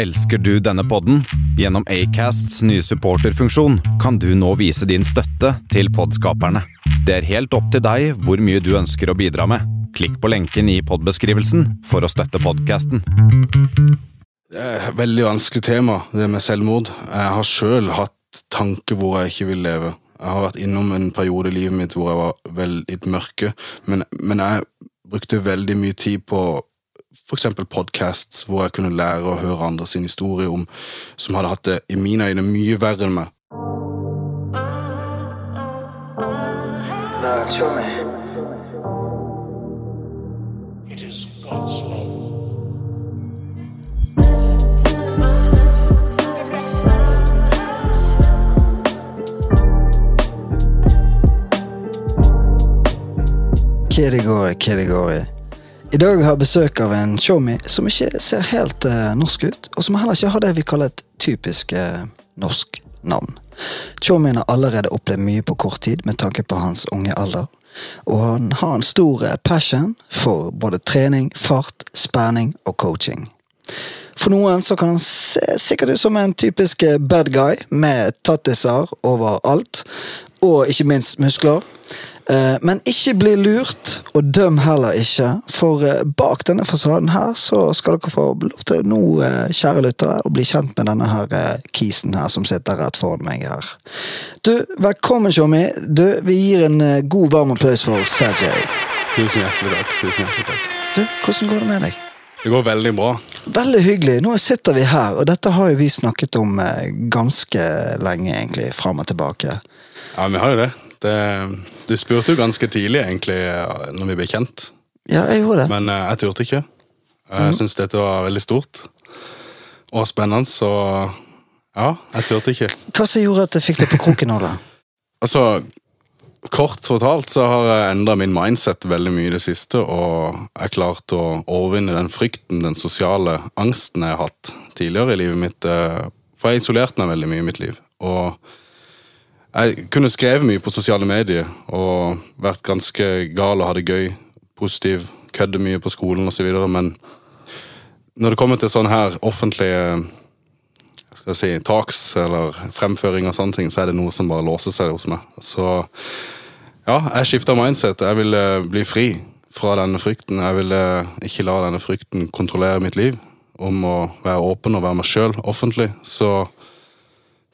Elsker du denne podden? Gjennom Acasts nye supporterfunksjon kan du nå vise din støtte til podskaperne. Det er helt opp til deg hvor mye du ønsker å bidra med. Klikk på lenken i podbeskrivelsen for å støtte podkasten. Det er et veldig vanskelig tema, det med selvmord. Jeg har sjøl hatt tanker hvor jeg ikke vil leve. Jeg har vært innom en periode i livet mitt hvor jeg var veldig mørke, men, men jeg brukte veldig mye tid på f.eks. podcasts hvor jeg kunne lære å høre andre sin historie om som hadde hatt det i mine øyne mye verre enn meg. Lord, show I dag har jeg besøk av en showme som ikke ser helt eh, norsk ut, og som heller ikke har det vi kaller et typisk eh, norsk navn. Showmien har allerede opplevd mye på kort tid med tanke på hans unge alder, og han har en stor eh, passion for både trening, fart, spenning og coaching. For noen så kan han se sikkert ut som en typisk eh, bad guy med tattiser overalt, og ikke minst muskler. Eh, Men ikke bli lurt, og døm heller ikke, for eh, bak denne fasaden her så skal dere få lov til nå, eh, kjære lyttere, å bli kjent med denne her kisen her som sitter rett foran meg her. Du, velkommen, Tjommi. Du, vi gir en god, varm applaus for Sergej. Tusen hjertelig takk. tusen hjertelig takk. Du, hvordan går det med deg? Det går veldig bra. Veldig hyggelig. Nå sitter vi her, og dette har jo vi snakket om ganske lenge, egentlig, fram og tilbake. Ja, vi har jo det. Det du spurte jo ganske tidlig, egentlig, når vi ble kjent. Ja, jeg gjorde det. Men eh, jeg turte ikke. Jeg syns dette var veldig stort og spennende, så ja, jeg turte ikke. Hva som gjorde at du fikk det på kroken nå, da? Altså, kort fortalt så har jeg endra min mindset veldig mye i det siste, og jeg klarte å overvinne den frykten, den sosiale angsten jeg har hatt tidligere i livet mitt. eh, For jeg isolerte meg veldig mye i mitt liv. Og jeg kunne skrevet mye på sosiale medier og vært ganske gal og ha det gøy, positiv, kødde mye på skolen osv., men når det kommer til sånne her offentlige skal jeg si, taks eller fremføring og sånne ting, så er det noe som bare låser seg hos meg. Så ja, jeg skifta mindset. Jeg ville bli fri fra denne frykten. Jeg ville ikke la denne frykten kontrollere mitt liv. Om å være åpen og være meg sjøl offentlig. Så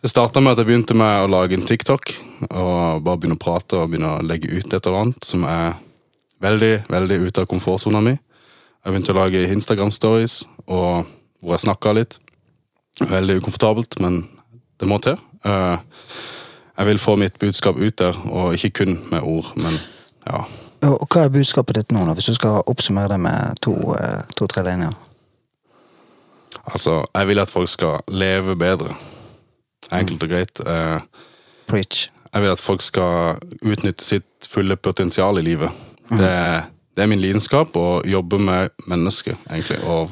det starta med at jeg begynte med å lage en TikTok. Og bare begynne å prate og begynne å legge ut et eller annet som er veldig, veldig ute av komfortsona mi. Jeg begynte å lage Instagram-stories og hvor jeg snakka litt. Veldig ukomfortabelt, men det må til. Eh, Jeg vil få mitt budskap ut der, og ikke kun med ord, men ja. Og og hva er budskapet ditt nå, da, hvis du skal oppsummere det med to-tre to, linjer? Altså, jeg vil at folk skal leve bedre. Enkelt og greit. Eh, Preach. Jeg vil at folk skal utnytte sitt fulle potensial i livet. Det, er- det er min lidenskap, å jobbe med mennesker, egentlig. Og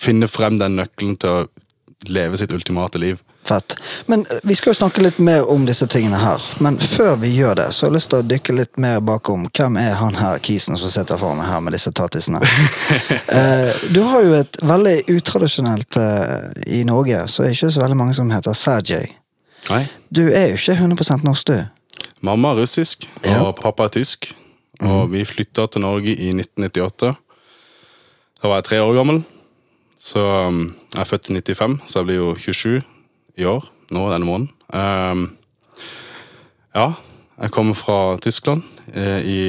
finne frem den nøkkelen til å leve sitt ultimate liv. Fett. Men eh, vi skal jo snakke litt mer om disse tingene her. Men før vi gjør det, så har jeg lyst til å dykke litt mer bakom. Hvem er han her kisen som sitter foran meg her med disse tattisene? eh, du har jo et veldig utradisjonelt eh, I Norge så er det ikke så veldig mange som heter Sergej. Nei. Du er jo ikke 100 norsk, du. Mamma er russisk, og Ja. pappa er tysk. Og vi flytta til Norge i 1998. Da var jeg tre år gammel. Så um, jeg er født i 95, så jeg blir jo 27 i år. Nå denne måneden. Um, ja, jeg kommer fra Tyskland. eh, I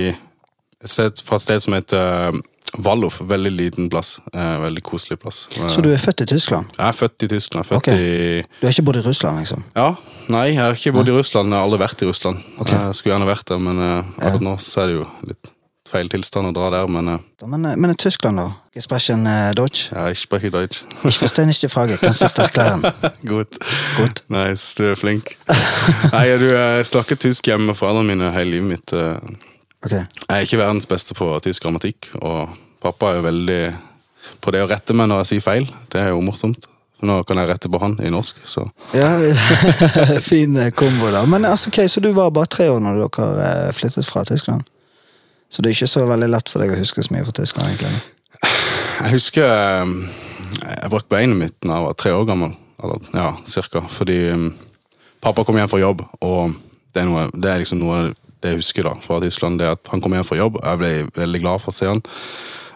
et sted, fra et sted som heter Wallof. Veldig liten plass. Eh, veldig koselig plass. Så du er født i Tyskland? Jeg er født i Tyskland. Født okay. i Du har ikke bodd i Russland, liksom? ja, nei, jeg har ikke bodd i Russland. Jeg har aldri vært i Russland. Jeg skulle gjerne vært der, men akkurat nå så er det jo litt feil tilstand å dra der. Men uh, Men, eh, men i Tyskland, da? Ich sprechen uh, Deutsch? ja, ich spreche Deutsch. Ich verstehe nicht die Frage. Kannst du es erklären? Godt. Godt. Nice, du er flink. nei, du, jeg snakket tysk hjemme med foreldrene mine hele livet mitt. uh, Ok. Jeg er ikke verdens beste på tysk grammatikk, og pappa er veldig på det å rette meg når jeg sier feil. Det er jo morsomt. Nå kan jeg rette på han i norsk, så Ja, fin eh, kombo da. Men altså, ok, så du var bare tre år når dere eh, flyttet fra Tyskland? Så det er ikke så veldig lett for deg å huske så mye fra Tyskland, egentlig? Jeg husker eh, Jeg brakk beinet mitt da jeg var tre år gammel. Eller, ja, cirka. Fordi um, pappa kom hjem fra jobb, og det er, noe, det er liksom noe det jeg husker da fra Tyskland. det at Han kom hjem fra jobb, og jeg ble veldig glad for å se han.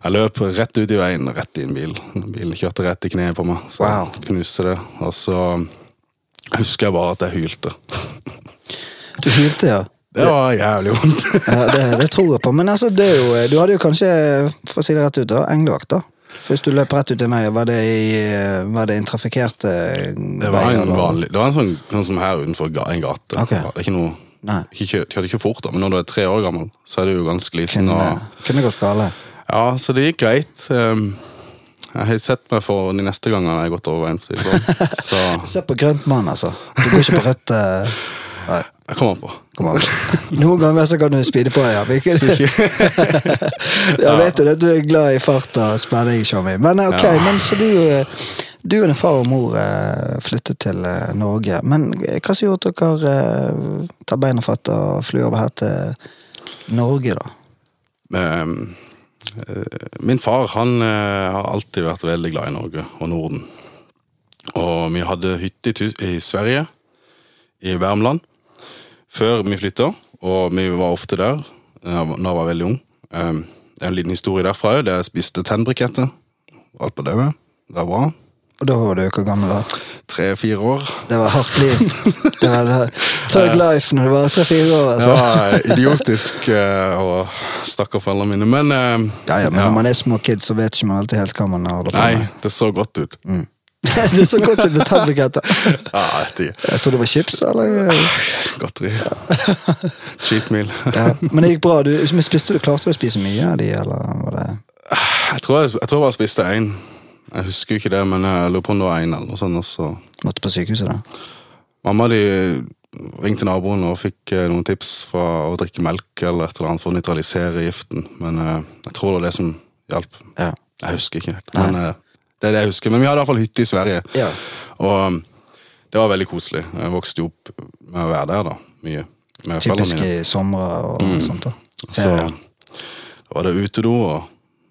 Jeg løp rett ut i veien, rett i en bil. Bilen kjørte rett i kneet på meg. Så Wow. knuste det. Og så husker jeg bare at jeg hylte. Du hylte, ja. Det var jævlig vondt. ja det, det tror jeg på. Men altså, det er jo, du hadde jo kanskje, for å si det rett ut, da, englevakt, da. Hvis du løp rett ut til meg, var det i var det en trafikkert eh, Det var en vanlig Det var en sånn, sånn som her utenfor en gate. Okay. Ikke noe Nei. ikke, Kjørte ikke fort, da, men når du er tre år gammel, så er du jo ganske liten. Kunne, Og, kunne gått gale. ja, Så det gikk greit. Um, Jeg har sett meg for de neste gangene jeg har gått over veien. sånn. Så Se på grønt mann, altså. Du går ikke på rødt. Uh, jeg kommer på. kom an. Noen ganger så kan du speede på, ja. Vi kan- Jeg vet jo at du er glad i fart og spenning, Tjommi. Men ok, Ja. men så du eh, Du og din far og mor eh, flyttet til eh, Norge. Men hva som gjorde at dere tar beina fatt og flyr over her til Norge, da? Um, eh, Min far han har alltid vært veldig glad i Norge og Norden. Og vi hadde hytte i, i Sverige, i Värmland, før vi flytta. Og vi var ofte der da jeg var- veldig ung. Um, en liten historie derfra òg. Jeg spiste tennbriketter. Alt på det, Det var bra. Og da var du hvor gammel da? Tre-fire år. Det var hardt liv. Det var Thug life når du var tre-fire år. Altså. var idiotisk eh, og stakkar foreldrene mine, men eh, Ja, ja, men når man er små kids, så vet ikke man alltid helt hva man har. Nei, det så godt ut. det er så godt ut med tannbuketter. Ja, ikke. Jeg tror det var chips, eller? Godteri. Cheat meal. Ja. Men det gikk bra. Du, spiste du, klarte du å spise mye av de, eller var det Jeg tror jeg, jeg tror jeg bare spiste én. Jeg husker jo ikke det, men jeg lurer på om det var én eller noe sånt. Også. Måtte på sykehuset, da? Mamma de ringte naboen og fikk eh, noen tips fra å drikke melk eller et eller annet for å nøytralisere giften. Men eh, jeg tror det var det som hjalp. Ja. Jeg husker ikke. Men eh, det er det jeg husker. Men vi hadde i hvert fall hytte i Sverige. Ja. Og um, det var veldig koselig. Jeg vokste jo opp med å være der, da. Mye. Med Typiske somre og sånt, da. Så da var det utedo og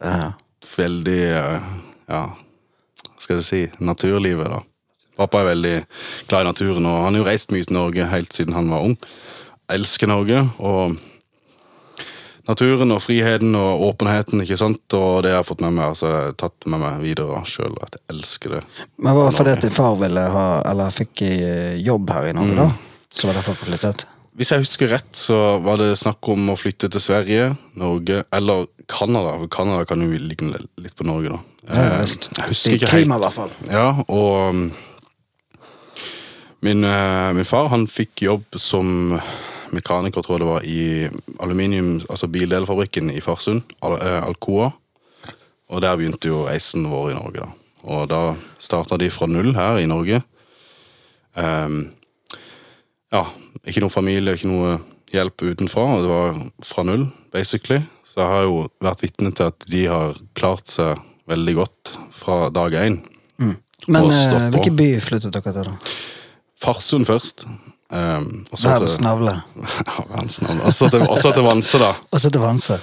Ja. veldig eh, Ja, hva skal jeg si naturlivet, da. Pappa er veldig glad i naturen, og han har jo reist mye til Norge helt siden han var ung. Jeg elsker Norge, og naturen og friheten og åpenheten, ikke sant, og det jeg har fått med meg, altså jeg har tatt med meg videre sjøl, at jeg elsker det. Men var det fordi at din far ville ha, eller fikk eh, jobb her i Norge, da? Så var det derfor dere flyttet? Hvis jeg husker rett, så var det snakk om å flytte til Sverige, Norge eller Canada. for Canada kan jo ligge litt på Norge, da. Ja, Eh, visst. jeg husker ikke klima, helt. i hvert fall. Ja, og um, min, eh, min far han fikk jobb som mekaniker, tror jeg det var, i aluminium, altså bildelfabrikken i Farsund, Al eh, Alcoa. Og der begynte jo reisen vår i Norge, da. Og da starta de fra null her i Norge. Um, ja, ikke noe familie, ikke noe hjelp utenfra. og Det var fra null, basically. Så jeg har jo vært vitne til at de har klart seg veldig godt fra dag én. Men Og eh, hvilken by flyttet dere til, da? Farsund først. Ehm, og så til, navle. ja, verdens navn. Og til, og til Vanse, da. Og så til Vanse.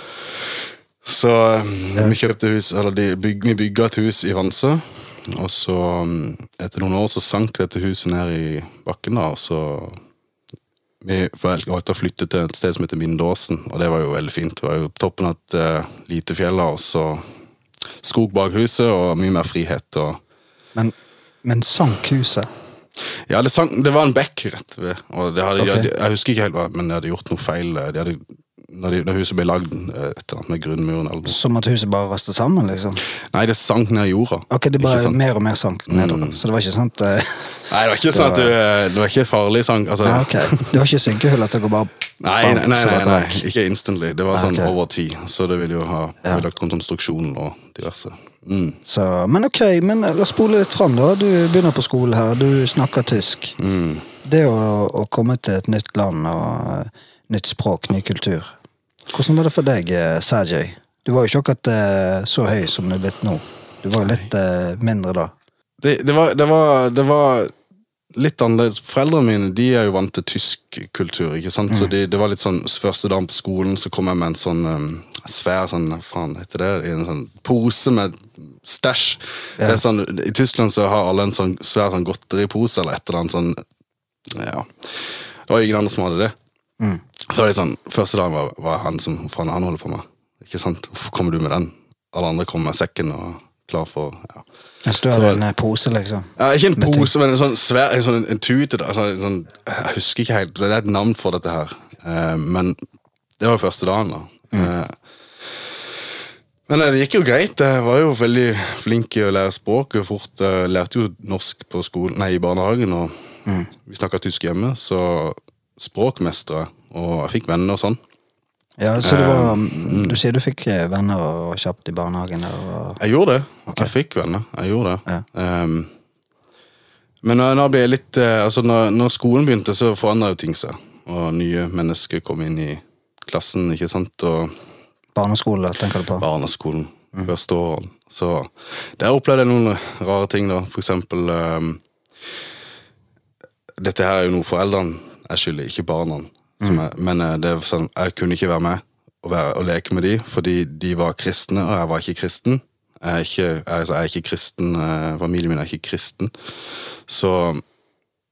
Så ehm, vi kjøpte hus, eller de byg, vi bygga et hus i Vanse. Og så, ehm, etter noen år, så sank dette huset ned i bakken, da. Og så vi valgte å flytte til et sted som heter Mindåsen, og det var jo veldig fint. Det var jo toppen av et uh, lite fjell, og så skog bak huset, og mye mer frihet. og Men, men sank huset? Ja, det, sang, det var en bekk rett ved. Og det hadde, okay. jeg, jeg husker ikke helt hva, men de hadde gjort noe feil. De hadde, når, de, når huset ble lagd, eh, et med grunnmuren eller noe. Som at huset bare raste sammen, liksom? Nei, det sank ned i jorda. Ok, det bare? Mm. mer og mer sank nedover. Så det var ikke sant uh, Nei, det var ikke sånn at du eh, Det var ikke farlig sank. Altså, Nei, ok. Det var ikke synkehull at dere bare nei, nei, nei, nei, nei, ikke instantly. Det var sånn okay. over tid, så det ville jo ha Ja. ødelagt konstruksjonen og diverse. Mm. Så, men ok, men la oss spole litt fram, da. Du begynner på skole her, du snakker tysk. Mm. Det å, å komme til et nytt land og eh, nytt språk, ny kultur. Hvordan var det for deg, eh, Sergej? Du var jo ikke akkurat eh, så høy som du er blitt nå. Du var jo litt eh, mindre da. Det, det, var, det, var, det var litt annerledes. Foreldrene mine de er jo vant til tysk kultur. ikke sant? Mm. Så de, det var litt sånn, Første dagen på skolen så kom jeg med en sånn um, svær sånn, faen heter det, en sånn pose med stæsj. Er sånn, I Tyskland så har alle en sånn svær sånn godteripose eller et eller annet sånn Ja. Det var ingen andre som hadde det. Mm. Så var det sånn, Første dagen var, var han som faen han holder på med. Ikke sant? Hvorfor kommer du med den? Alle andre kommer med sekken og klar for ja. En eh, pose, liksom. Ja, ikke en pose, men en sånn svær en, sånn, en tute. da, en sånn, jeg husker ikke helt, det er et navn for dette her. Eh, men det var jo første dagen, da. Eh, men eh, det gikk jo greit. Jeg var jo veldig flink i å lære språket fort. Jeg lærte jo norsk på skolen, nei, i barnehagen, og vi snakka tysk hjemme, så språkmestere. Og jeg fikk venner og sånn. Ja, Så det var mm. Du sier du fikk eh, venner og kjapt i barnehagen? Og, Jeg gjorde det. Jeg fikk venner. Jeg gjorde det. Ja. Um, men når, når, jeg ble litt, eh, altså når, når skolen begynte, så forandra jo ting seg. Og nye mennesker kom inn i klassen, ikke sant. Og barneskole, tenker du på? barneskolen første årene. Så der opplevde jeg noen rare ting, da. For eksempel um, Dette her er jo noe foreldrene er skyld i, ikke barna. Som Jeg, men eh, det er sånn, jeg kunne ikke være med og, være, og leke med de, fordi de var kristne, og jeg var ikke kristen. Jeg er ikke, altså, jeg er ikke kristen, eh, familien min er ikke kristen. Så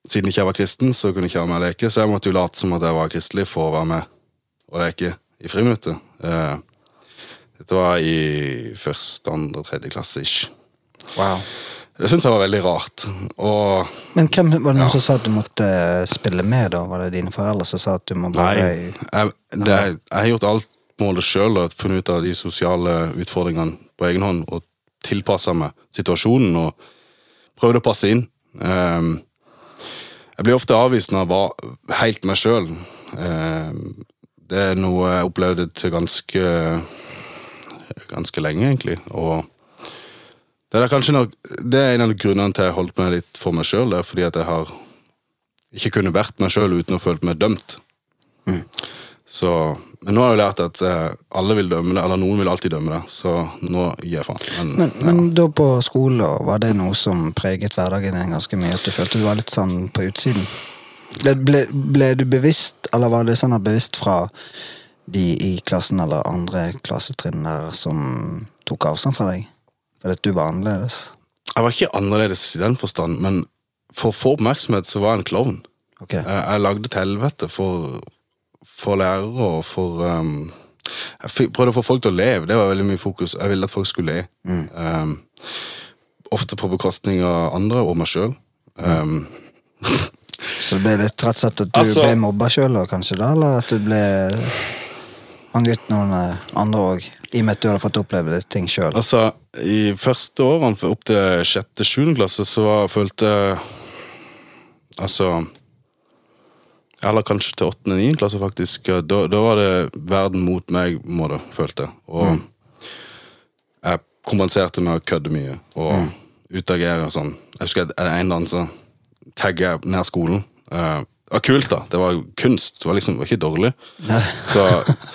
siden ikke jeg var kristen, så kunne jeg ikke være med og leke, så jeg måtte jo late som at jeg var kristelig for å være med og leke i friminuttet. Eh, dette var i første, andre, tredje klasse ish. Wow. Det syns jeg var veldig rart. Og Men hvem var det noen Ja. som sa at du måtte eh, spille med, da? Var det dine foreldre som sa at du må bare nei, jeg, det, jeg har gjort alt målet sjøl og funnet ut av de sosiale utfordringene på egen hånd og tilpassa meg situasjonen og prøvde å passe inn. Ehm, jeg blir ofte avvist når jeg var helt meg sjøl. det er noe jeg opplevde til ganske ganske lenge, egentlig. Og det er, kanskje nok, det er en av grunnene til jeg holdt meg litt for meg sjøl. Fordi at jeg har ikke kunnet vært meg sjøl uten å føle meg dømt. Så, men nå har jeg jo lært at eh, alle vil dømme det, eller noen vil alltid dømme det. Så nå gir jeg faen. Men, Men, men da på skolen, var det noe som preget hverdagen din ganske mye? At du følte du var litt sånn på utsiden? Ble, ble, ble du bevisst, eller var det sånn at bevisst fra de i klassen eller andre klassetrinn der som tok avstand fra deg? Fordi at du var annerledes? jeg var ikke annerledes i den forstand, men for å få oppmerksomhet så var jeg en klovn. Okay. Jeg, jeg lagde til helvete for, for lærere og for um, Jeg prøvde å få folk til å leve. Det var veldig mye fokus. Jeg ville at folk skulle le. Um, ofte på bekostning av andre og meg sjøl. Um, Så det ble litt slett at du Altså- ble mobba sjøl, kanskje, da? Eller at du ble hang gutt noen andre òg? I og med at du hadde fått oppleve ting sjøl. altså, i første årene opp til sjette, sjuende klasse, så var, følte Altså Eller kanskje til åttende, niende klasse, faktisk. Da, da var det verden mot meg, må det, følte jeg. Og jeg kompenserte med å kødde mye og utagere og sånn. Jeg husker en tagger jeg ned skolen. Eh, det var kult, da. Det var kunst. Det var liksom det var ikke dårlig. Så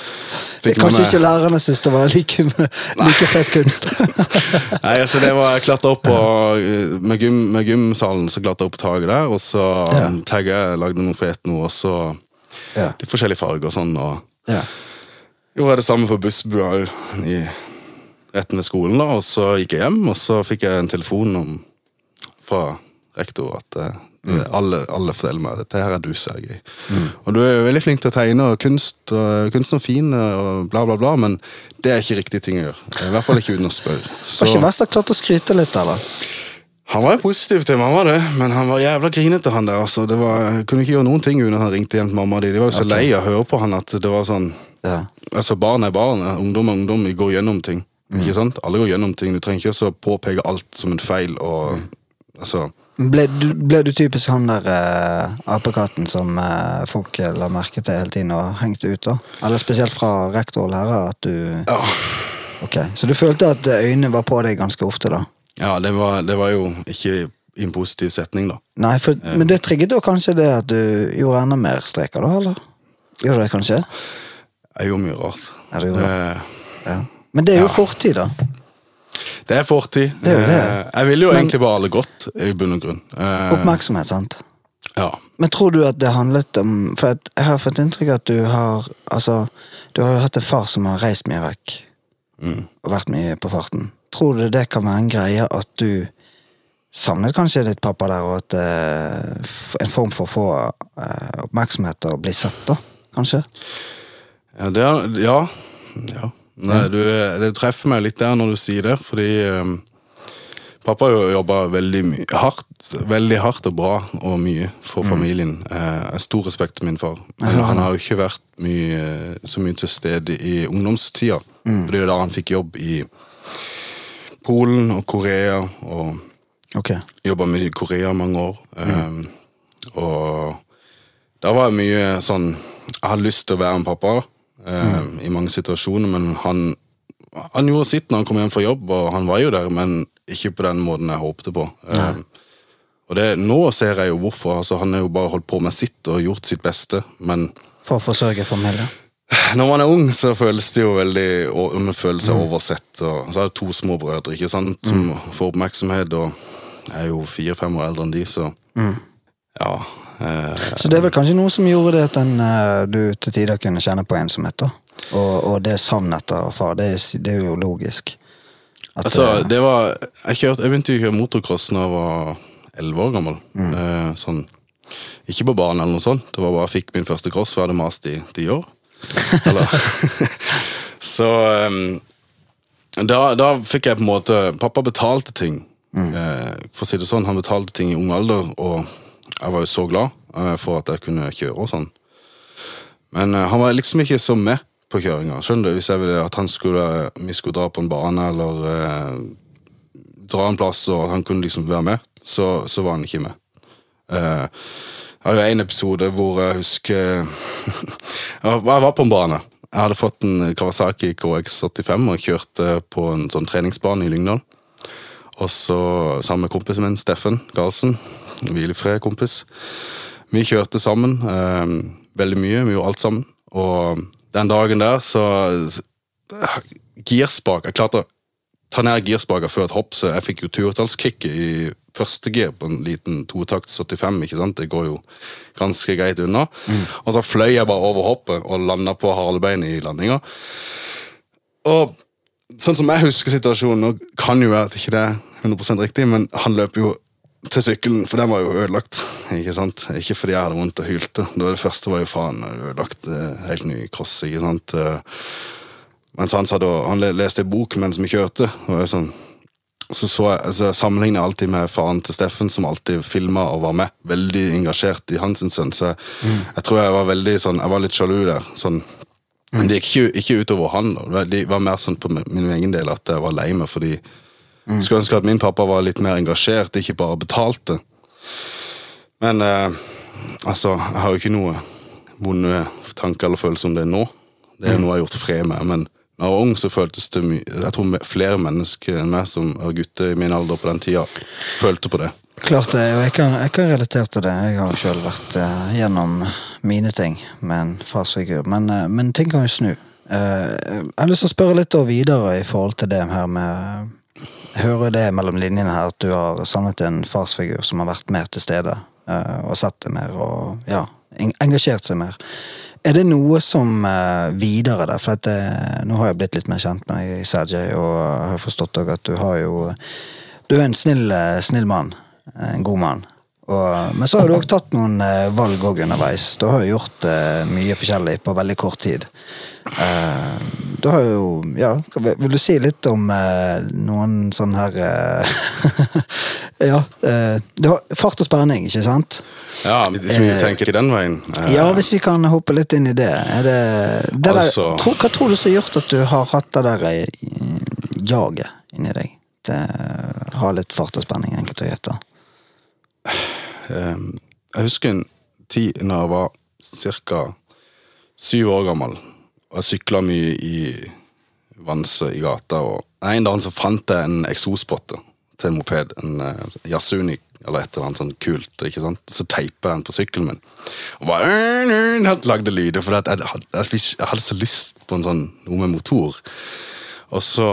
fikk Kanskje med... ikke lærerne syntes det var like, like fett kunst. Nei, altså det var, Jeg klatra opp og, Med, gym, med gymsalen så klatra jeg opp taket der, og så Ja. um, tagga jeg, lagde noe fet noe, og så Ja. litt forskjellige farger og sånn. Og Ja. gjorde jeg det samme på bussbua retten ved skolen, da, og så gikk jeg hjem, og så fikk jeg en telefon om, fra rektor at eh, alle, alle forteller meg at dette her er du, Sergej. Og du er jo veldig flink til å tegne, og kunst, og kunsten er fin, og bla, bla, bla, men det er ikke riktig ting å gjøre. I hvert fall ikke uten å spørre. Var ikke Mester klart å skryte litt, eller? Han var jo positiv til mamma, det, men han var jævla grinete, han der. altså. Det var, jeg kunne ikke gjøre noen ting uten han ringte hjem til mamma di. De var jo så lei av å høre på han at det var sånn Ja. Altså, Barn er barn, ungdom er ungdom. Vi går gjennom ting. Ikke sant? Alle går gjennom ting. Du trenger ikke også påpeke alt som en feil. og altså... Ble du, ble du typisk han der eh, apekatten som eh, folk eh, la merke til hele tiden og hengte ut? da? Eller spesielt fra rektor og lærer? at du... Ja, Ok, Så du følte at eh, øynene var på deg ganske ofte, da? ja det, var, det var jo ikke i en positiv setning, da. Nei, for, Men det trigget da kanskje det at du gjorde enda mer streker, da? eller? Gjorde det kanskje? Jeg gjorde mye rart. Ja, det gjorde det, Ja. Men det er jo Ja. fortid, da. Det er fortid. Det er det. Eh, Jeg vil jo Men- egentlig bare alle godt, i bunn og grunn. Eh, Oppmerksomhet, sant? Ja. Men tror du at det handlet om For jeg har fått inntrykk av at du har Altså, du har jo hatt en far som har reist mye vekk. Og vært mye på farten. Tror du det kan være en greie at du savnet kanskje ditt pappa der, og at eh, er en form for å få eh, oppmerksomhet og bli sett, da? Kanskje? Ja, det er, ja. ja. Nei, du, det treffer meg litt der når du sier det, fordi um, pappa jobba veldig hardt, veldig hardt og bra og mye for familien. Eh, Jeg har stor respekt til min far, men han har jo ikke vært mye, så mye til stede i ungdomstida. For det er da han fikk jobb i Polen og Korea, og okay. jobba mye i Korea mange år. Um, og da var det mye sånn Jeg hadde lyst til å være med pappa um, i mange situasjoner, men han, han gjorde sitt når han kom hjem fra jobb, og han var jo der, men ikke på den måten jeg håpte på. Um, og det, nå ser jeg jo hvorfor. altså Han har jo bare holdt på med sitt og gjort sitt beste, men For å forsørge familien? når man er ung, så føles det jo veldig Man føler seg oversett. Og så er det to små brødre ikke sant, som får oppmerksomhet, og jeg er jo fire-fem år eldre enn de, så Ja. Eh, Så det er vel kanskje noe som gjorde det at den, eh, du til tider kunne kjenne på ensomhet, da? Og, og det savnet etter far, det er, det er jo logisk. At, altså, eh, det var Jeg, kjørte, jeg begynte å kjøre motocross da jeg var elleve år gammel. Eh, sånn Ikke på banen eller noe sånt, det var bare jeg fikk min første cross, for jeg hadde mast i ti år. Så um, da, da fikk jeg på en måte Pappa betalte ting. Eh, for å si det sånn, Han betalte ting i ung alder, og jeg var jo så glad uh, for at jeg kunne kjøre og sånn. Men uh, han var liksom ikke så med på kjøringa. Skjønner du? Hvis jeg ville at han skulle, vi skulle dra på en bane eller eh, dra en plass, og han kunne liksom være med, så, så var han ikke med. Eh, jeg har jo en episode hvor jeg husker jeg var på en bane. Jeg hadde fått en Kawasaki KX85 og kjørte på en sånn treningsbane i Lyngdal. Og så sammen med kompisen min, Steffen Karlsen, hvilefred kompis. Vi kjørte sammen eh, veldig mye, vi gjorde alt sammen. Og den dagen der så Girspak Jeg klarte å ta ned girspaker før et hopp, så jeg fikk jo turtallskicket i første gir på en liten totakt 75. ikke sant? Det går jo ganske greit unna. Og så fløy jeg bare over hoppet og landa på halebeinet i landinga. Og sånn som jeg husker situasjonen, nå kan jo være at ikke det er 100% riktig, men han løp jo til sykkelen, for den var jo ødelagt. Ikke sant? Ikke fordi jeg hadde vondt og hylte. Det, det første var jo faen ødelagt. Helt ny cross, ikke sant. Eh, Mens han, satt og, han leste en bok mens vi kjørte. Og jeg sånn, så, så jeg, altså, sammenligner alltid med faren til Steffen, som alltid filma og var med. Veldig engasjert i hans sønn. Så jeg, jeg tror jeg var veldig sånn, jeg var litt sjalu der. sånn men det gikk ikke, ikke utover han. da. Det var- mer sånn på min min egen del at jeg var lei meg fordi jeg skulle ønske at min pappa var litt mer engasjert, ikke bare betalte. Men eh, altså, jeg har jo ikke noe vonde tanker eller følelser om det nå. Det er noe jeg har gjort fred med. Men da jeg var ung, så føltes det mye Jeg tror flere mennesker enn meg som var gutter i min alder på den tida, følte på det. Klart det, og jeg kan, jeg kan relatere til det. Jeg har sjøl vært uh, gjennom mine ting med en farsfigur. Men, uh, men ting kan jo snu. Uh, jeg har lyst til å spørre litt videre i forhold til det her med hører det mellom linjene her at du har savnet en farsfigur som har vært mer til stede. eh, og sett det mer og ja, engasjert seg mer. Er det noe som eh, videre der? For at, eh, nå har jeg blitt litt mer kjent med deg, Sergej, og har forstått òg at du har jo Du er en snill, snill mann. En god mann. Men så har du òg tatt noen valg òg underveis. Du har jo gjort uh, mye forskjellig på veldig kort tid. Eh, du har jo Ja, vil du si litt om eh, noen sånn her eh, Ja. Eh, du har fart og spenning, ikke sant? Ja, Hvis vi tenker den veien eh, Ja, hvis vi kan hoppe litt inn i det. Det, det der, Altså- tro, hva tror du som har gjort at du har hatt det der eh, jaget inni deg? Til å ha litt fart og spenning, enkelt å gjette. da. Eh, Jeg husker en tid når jeg var ca. syv år gammel. Og jeg sykla mye i Vanse i gata. Og en dag så fant jeg en eksospotte til en moped. En uh, Yasuni eller et eller annet sånn kult. ikke sant? Så teipa jeg den på sykkelen min. Og bare lagde lyder, for jeg, jeg, jeg, jeg hadde så lyst på en sånn, noe med motor. Og så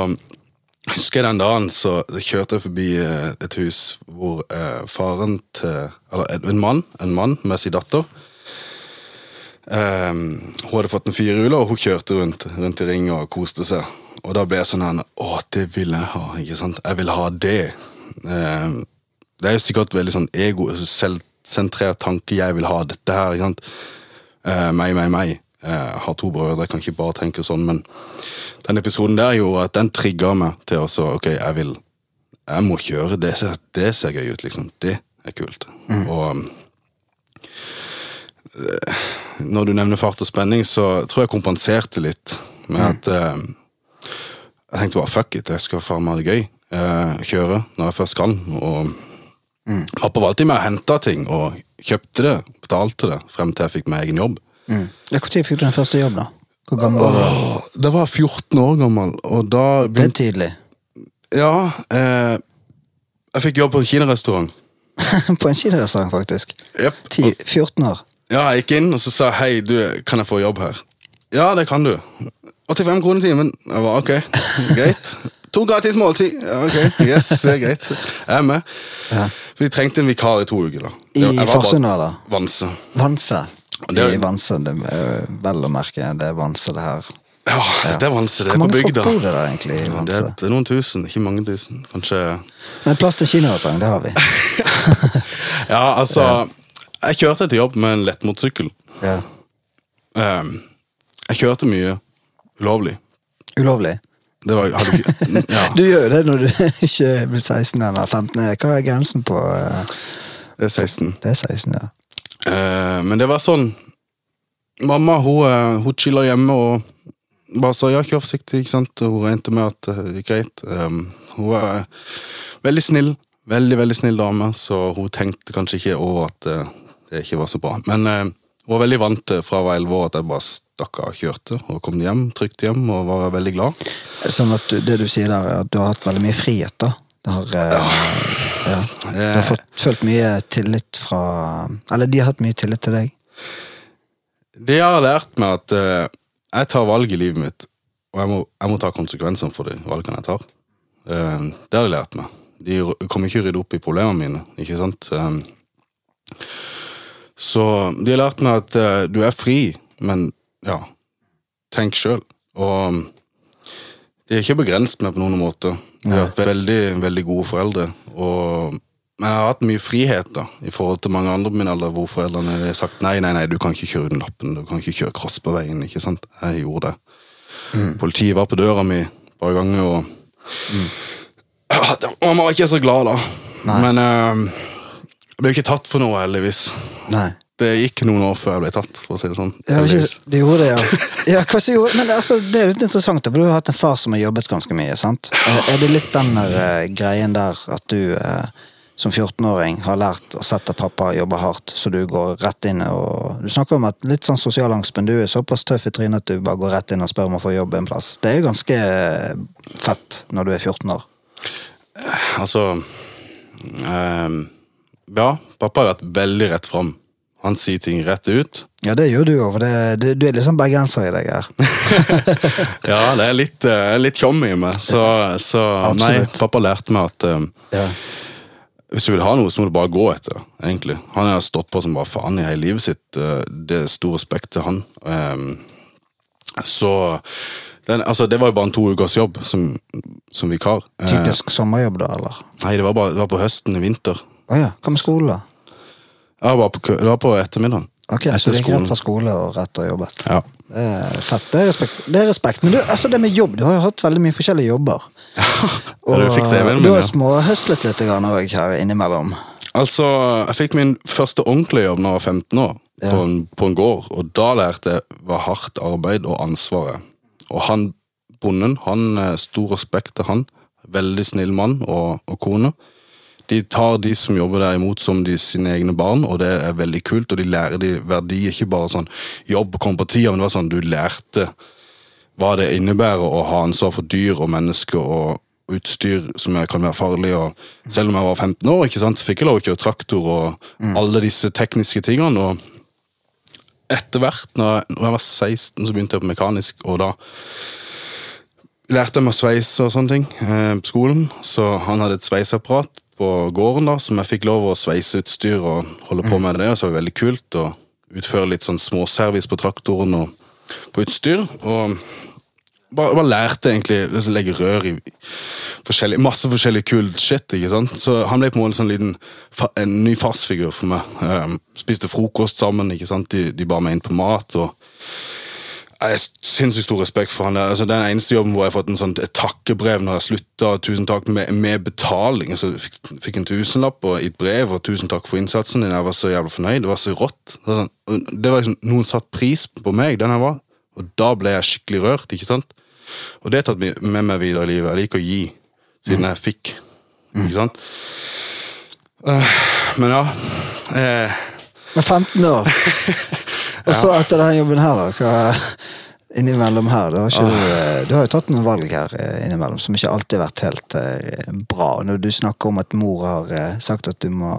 husker jeg den dagen så, så kjørte jeg forbi eh, et hus hvor eh, faren til Eller en mann en mann med sin datter. Eh, hun hadde fått en firehjuler, og hun kjørte rundt, rundt i ring og koste seg. Og da ble jeg sånn her Å, det vil jeg ha. ikke sant? Jeg vil ha det. Eh, det er jo sikkert veldig sånn ego, selvsentrert tanke. Jeg vil ha dette her. ikke sant? Eh, meg, meg, meg. Jeg har to brødre, jeg kan ikke bare tenke sånn, men den episoden der gjorde at den trigga meg til å så, ok, jeg vil Jeg må kjøre. Det ser, det ser gøy ut, liksom. Det er kult. Og eh, når du nevner fart og spenning, så tror jeg kompenserte litt med at eh, Jeg tenkte bare fuck it, jeg skal faen meg ha det gøy. Eh, kjøre når jeg først kan. Og pappa var alltid med og henta ting, og kjøpte det, betalte det, frem til jeg fikk meg egen jobb. Ja, Når fikk du den første jobb, da? Hvor gammel var du? Da Det var 14 år gammel, og da Det er tidlig. Ja, eh, jeg fikk jobb på en kinarestaurant. På en kinarestaurant, faktisk. Yep. 10-14 år. Ja, jeg gikk inn og så sa hei, du, kan jeg få jobb her? Ja, det kan du. 85 kroner timen. Jeg var ok, greit. To gratis måltid. Ja, ok, yes, det er greit. Jeg er med. Ja. For de trengte en vikar i to uker. da. I Farsund, eller? Vanse. Vanse. Det I Vanse, det er vel å merke. Det er Vanse, det her. Ja, det er Vanse. Det er på mange folk bor det der egentlig i Det er, det er noen tusen, ikke mange tusen. Kanskje Men plass til kinarestaurant, det har vi. Ja, altså Jeg kjørte til jobb med en lettmotorsykkel. Ja. Um, jeg kjørte mye ulovlig. Ulovlig. Det var hadde Ja, Du gjør jo det når du ikke blir 16 eller 15. Hva er grensen på uh... det er 16. Det er 16, ja. Uh, men det var sånn Mamma hun, eh, hun chiller hjemme og bare sa ja, kjør forsiktig. ikke sant? Hun regnet med at eh, det gikk greit. Um, hun var veldig snill. Veldig, veldig snill dame, så hun tenkte kanskje ikke over at eh, det ikke var så bra. Men eh, hun var veldig vant til fra jeg var 11 år at jeg bare stakk av og kjørte. Og kom hjem, trygt hjem og var veldig glad. Sånn at du, det du sier der, er at du har hatt veldig mye frihet, da? Du har, eh, ja. Du har Eh, fått, følt mye tillit fra Eller de har hatt mye tillit til deg? Det jeg har lært meg at eh, jeg tar valg i livet mitt, og jeg må, jeg må ta konsekvensene for de valgene jeg tar. Eh, det har de lært meg. De kommer ikke å rydde opp i problemene mine, ikke sant? Eh, så de har lært meg at uh, du er fri, men ja, tenk sjøl. Og de har ikke begrenset meg på noen måte. De har vært veldig, veldig gode foreldre. Og, men jeg har hatt mye frihet da, i forhold til mange andre på min alder, hvor foreldrene har sagt nei, nei, nei, du kan ikke kjøre uten lappen, du kan ikke kjøre cross på veien. ikke sant? Jeg gjorde det. Politiet var på døra mi et par ganger, og ja, det- Mamma var ikke så glad da. Men eh, jeg ble ikke tatt for noe, heldigvis. Nei. Det gikk noen år før jeg ble tatt, for å si det sånn. Ja, ikke, de gjorde det, ja. ja gjorde, men altså, det er litt interessant, for du har hatt en far som har jobbet ganske mye. sant? Er- det litt den der uh, greien der at du uh, som 14-åring har lært å sette pappa jobber hardt, så du går rett inn og Du snakker om at litt sånn sosial angst, men du er såpass tøff i trynet at du bare går rett inn og spør om å få jobb en plass. Det er jo ganske eh, fett når du er 14 år. Altså ehm, Ja, pappa har vært veldig rett fram. Han sier ting rett ut. Ja, det gjør du jo, for det, det, du er litt sånn bergenser i deg her. Ja, det er litt, uh, litt tjom i meg, så, så nei, pappa lærte meg at ehm, Ja. hvis du vil ha noe, så må du bare gå etter egentlig. Han har stått på som bare faen i hele livet sitt. eh, det er stor respekt til han. Ehm, så den, altså, det var jo bare en to ukers jobb som, som vikar. Typisk sommerjobb, da, eller? nei, det var bare det var på høsten i vinter. Å ja. Hva med skole, da? Jeg var på, det var på ettermiddagen. Ok, Etter Så det gikk skolen. rett fra skole og rett og jobbet. Ja. Det er fett. Det er respekt. Det er respekt. Men du, altså det med jobb, du har jo hatt veldig mye forskjellige jobber. Ja, du fikk CV-en du har ja. småhøslet litt òg her innimellom. Altså, jeg fikk min første ordentlige jobb da jeg var 15 år, på, en, på en gård. Og da lærte jeg hva hardt arbeid og ansvar er. Og han bonden, han eh, stor respekt til han. Veldig snill mann og, og kone. De tar de som jobber der imot som de sine egne barn, og det er veldig kult. Og de lærer de verdi, ikke bare sånn jobb kom på tida, men det var sånn du lærte hva det innebærer å ha ansvar for dyr og mennesker og utstyr som kan være farlig. Og selv om jeg var 15 år, ikke sant, fikk jeg lov å kjøre traktor og alle disse tekniske tingene. Og etter hvert, når jeg, når jeg var 16, så begynte jeg på mekanisk, og da lærte jeg meg å sveise og sånne ting eh, på skolen. Så han hadde et sveiseapparat på gården da, som jeg fikk lov å sveise utstyr og holde på med det. Og så var det veldig kult å utføre litt sånn småservice på traktoren og på utstyr. Og bare, bare lærte egentlig å legge rør i forskjellig, masse forskjellig kult shit. ikke sant? Så han ble på en måte sånn liten, en ny farsfigur for meg. Eh, spiste frokost sammen, ikke sant? De, de bar meg inn på mat. og jeg har sinnssykt stor respekt for han der. Altså, den eneste jobben hvor jeg har fått en sånn, et takkebrev når jeg slutta. Tusen takk med, med betaling. Altså, jeg fikk, fikk en tusenlapp og i et brev, og tusen takk for innsatsen din. Jeg var så jævla fornøyd. Det var så rått. Det var, sånn, det var liksom, Noen satt pris på meg, den jeg var, og da ble jeg skikkelig rørt. ikke sant? Og det har tatt med meg videre i livet. Jeg liker å gi siden jeg fikk. Ikke sant? Uh, men ja. Uh, Med 15 år. Og så etter denne jobben her, da. Hva, innimellom her, Du har ikke du, eh, du har jo tatt noen valg her eh, innimellom som ikke alltid har vært helt eh, bra. Når du snakker om at mor har eh, sagt at du må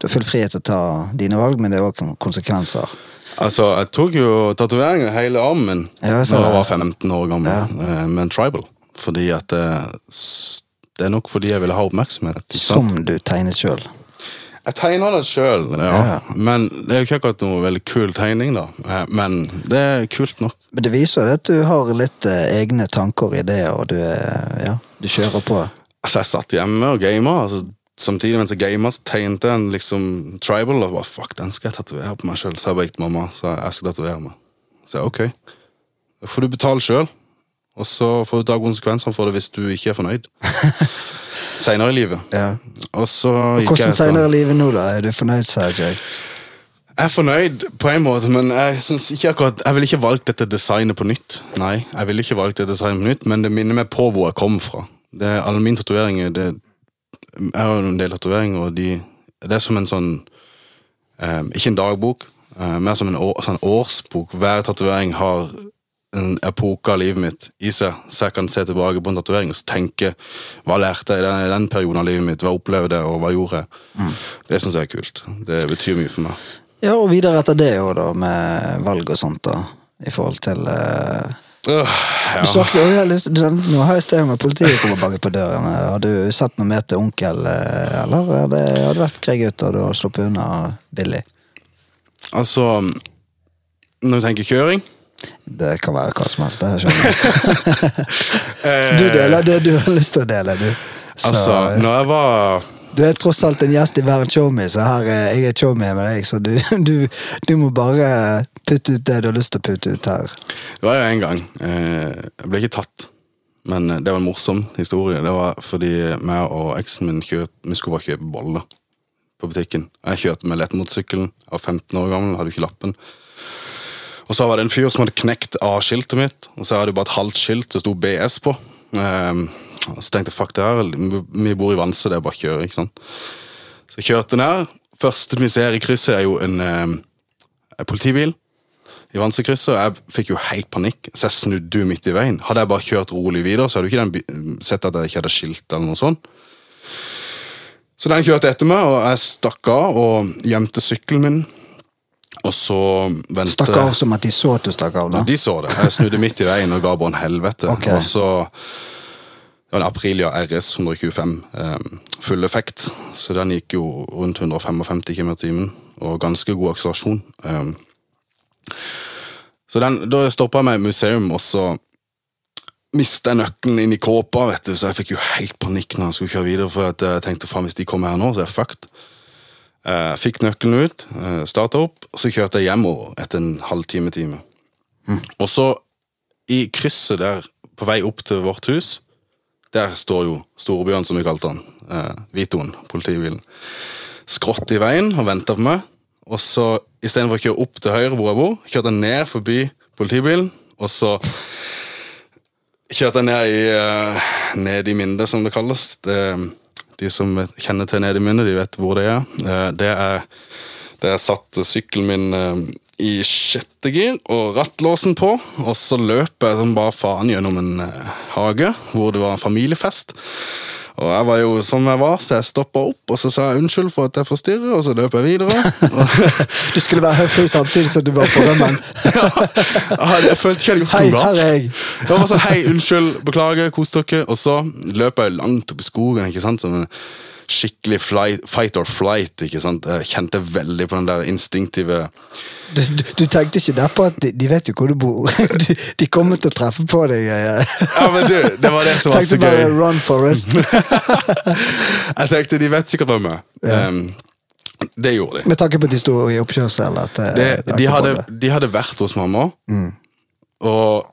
Du har full frihet til å ta dine valg, men det er òg konsekvenser. Altså, Jeg tok jo tatovering av hele armen Ja, da jeg var 15 år gammel, ja. med en tribal. Fordi at det, det er nok fordi jeg ville ha oppmerksomhet. Som du tegnet sjøl. Jeg tegner det sjøl, ja. Ja. men det er jo ikke akkurat noe veldig kul tegning. da. Eh, Men det er kult nok. Men det viser jo at du har litt eh, egne tanker og ideer, og du, er, ja, du kjører på. Altså, Jeg satt hjemme og gama. Altså, samtidig mens jeg gama, så tegnte jeg en liksom tribal. Og bare, fuck, den skal jeg tatovere på meg sjøl. Så jeg bare gikk til mamma så jeg skal tatovere meg. Så jeg, ok, da får du betale sjøl. Og så får du ta konsekvensene for det hvis du ikke er fornøyd. Seinere i livet. Ja. Og så gikk Hvordan jeg senere i livet nå, da? Er du fornøyd, Sergej? Jeg er fornøyd på en måte, men jeg synes ikke akkurat Jeg ville ikke valgt dette designet på nytt. Nei, jeg ville ikke valgt dette designet på nytt, men det minner meg på hvor jeg kommer fra. Det er Alle mine tatoveringer det, Jeg har jo en del tatoveringer, og de, det er som en sånn eh, Ikke en dagbok, eh, mer som en år, sånn årsbok. Hver tatovering har en epoke av livet mitt i seg, så jeg kan se tilbake på en tatovering og tenke hva lærte jeg i den, den perioden av livet mitt, hva opplevde jeg, og hva gjorde jeg. Det syns jeg er kult. Det betyr mye for meg. Ja, og videre etter det òg, da, med valg og sånt, da. I forhold til uh... Du ja. jeg lyst- du- Nå har jeg sted med politiet kommer og banker på døren. Har du sett noe mer til onkel, eh, eller har det, har det vært krig ute, og du har sluppet unna billig? Altså Når du tenker kjøring Det kan være hva som helst, jeg. eh, Du deler det du har lyst til å dele, du. Så, Altså, når jeg var Du er tross alt en gjest i Hver en showme, så her, er jeg er showme med deg, så du, du, du må bare putte ut det du har lyst til å putte ut her. Det var jo en gang eh, Jeg ble ikke tatt, men eh, det var en morsom historie. Det var fordi meg og eksen min kjøpt, vi skulle bare kjøpe boller på butikken. Jeg kjørte med lettmotorsykkelen. Jeg var 15 år gammel, hadde ikke lappen. Og så var det en fyr som hadde knekt A-skiltet mitt, og så hadde det bare et halvt skilt det sto BS på. Um, så tenkte jeg fuck det her, vi bor i Vanse, det er bare å kjøre. ikke sant? Så jeg kjørte ned. Første vi ser i krysset, er jo en, um, en politibil i og jeg fikk jo helt panikk, så jeg snudde jo midt i veien. Hadde jeg bare kjørt rolig videre, så hadde du ikke sett at jeg ikke hadde skilt eller noe sånt. Så den kjørte etter meg, og jeg stakk av og gjemte sykkelen min. Og så ventet Stakk av som at de så at du stakk av, da. De så det. Jeg snudde midt i veien og ga bånn helvete. Okay. Og så Det var en Aprilia RS 125, eh, full effekt. Så den gikk jo rundt 155 km i timen, og ganske god akselerasjon. Eh, så den, da stoppa jeg meg i museum, og så mista jeg nøkkelen inn i kåpa, vet du, så jeg fikk jo helt panikk når jeg skulle kjøre videre, for jeg tenkte faen, hvis de kommer her nå, så er jeg fucked. Eh, fikk nøkkelen ut, uh, starta opp, og så kjørte jeg hjemover etter en halvtime, time. Og så, i krysset der, på vei opp til vårt hus, der står jo Storebjørn, som vi kalte han. Uh, Vitoen, politibilen. Skrått i veien og venta på meg. Og så, istedenfor å kjøre opp til høyre hvor jeg bor, kjørte jeg ned forbi politibilen, og så kjørte jeg ned i, uh, ned i Minde, som det kalles. Det, de som kjenner til Ned i Minde, de vet hvor det er. Eh, det er det er satt sykkelen min eh, i sjette gir og rattlåsen på, og så løper jeg som bare faen gjennom en eh, hage hvor det var en familiefest. Og jeg var jo som jeg var, så jeg stoppa opp og så sa jeg unnskyld for at jeg forstyrrer, og så løp jeg videre. Du skulle være høflig samtidig som du var på rømmen. ja, jeg, jeg følte ikke jeg hadde gjort Hei, noe her galt. er jeg. Det var sånn, hei, unnskyld, beklager, kos dere. Og så løp jeg langt opp i skogen, ikke sant, som en skikkelig flight, fight or flight, ikke sant. Jeg kjente veldig på den der instinktive Du, du, du tenkte ikke der på at de, de vet jo hvor du bor. De, de kommer til å treffe på deg. Ja, Ja, men du, det var det som var Tenkte så bare gøy. run Forest. Jeg tenkte, de vet sikkert hvem jeg er. Um, det gjorde de. Med tanke på at de sto i oppkjørsel. Eh, de, hadde, de hadde vært hos mamma, og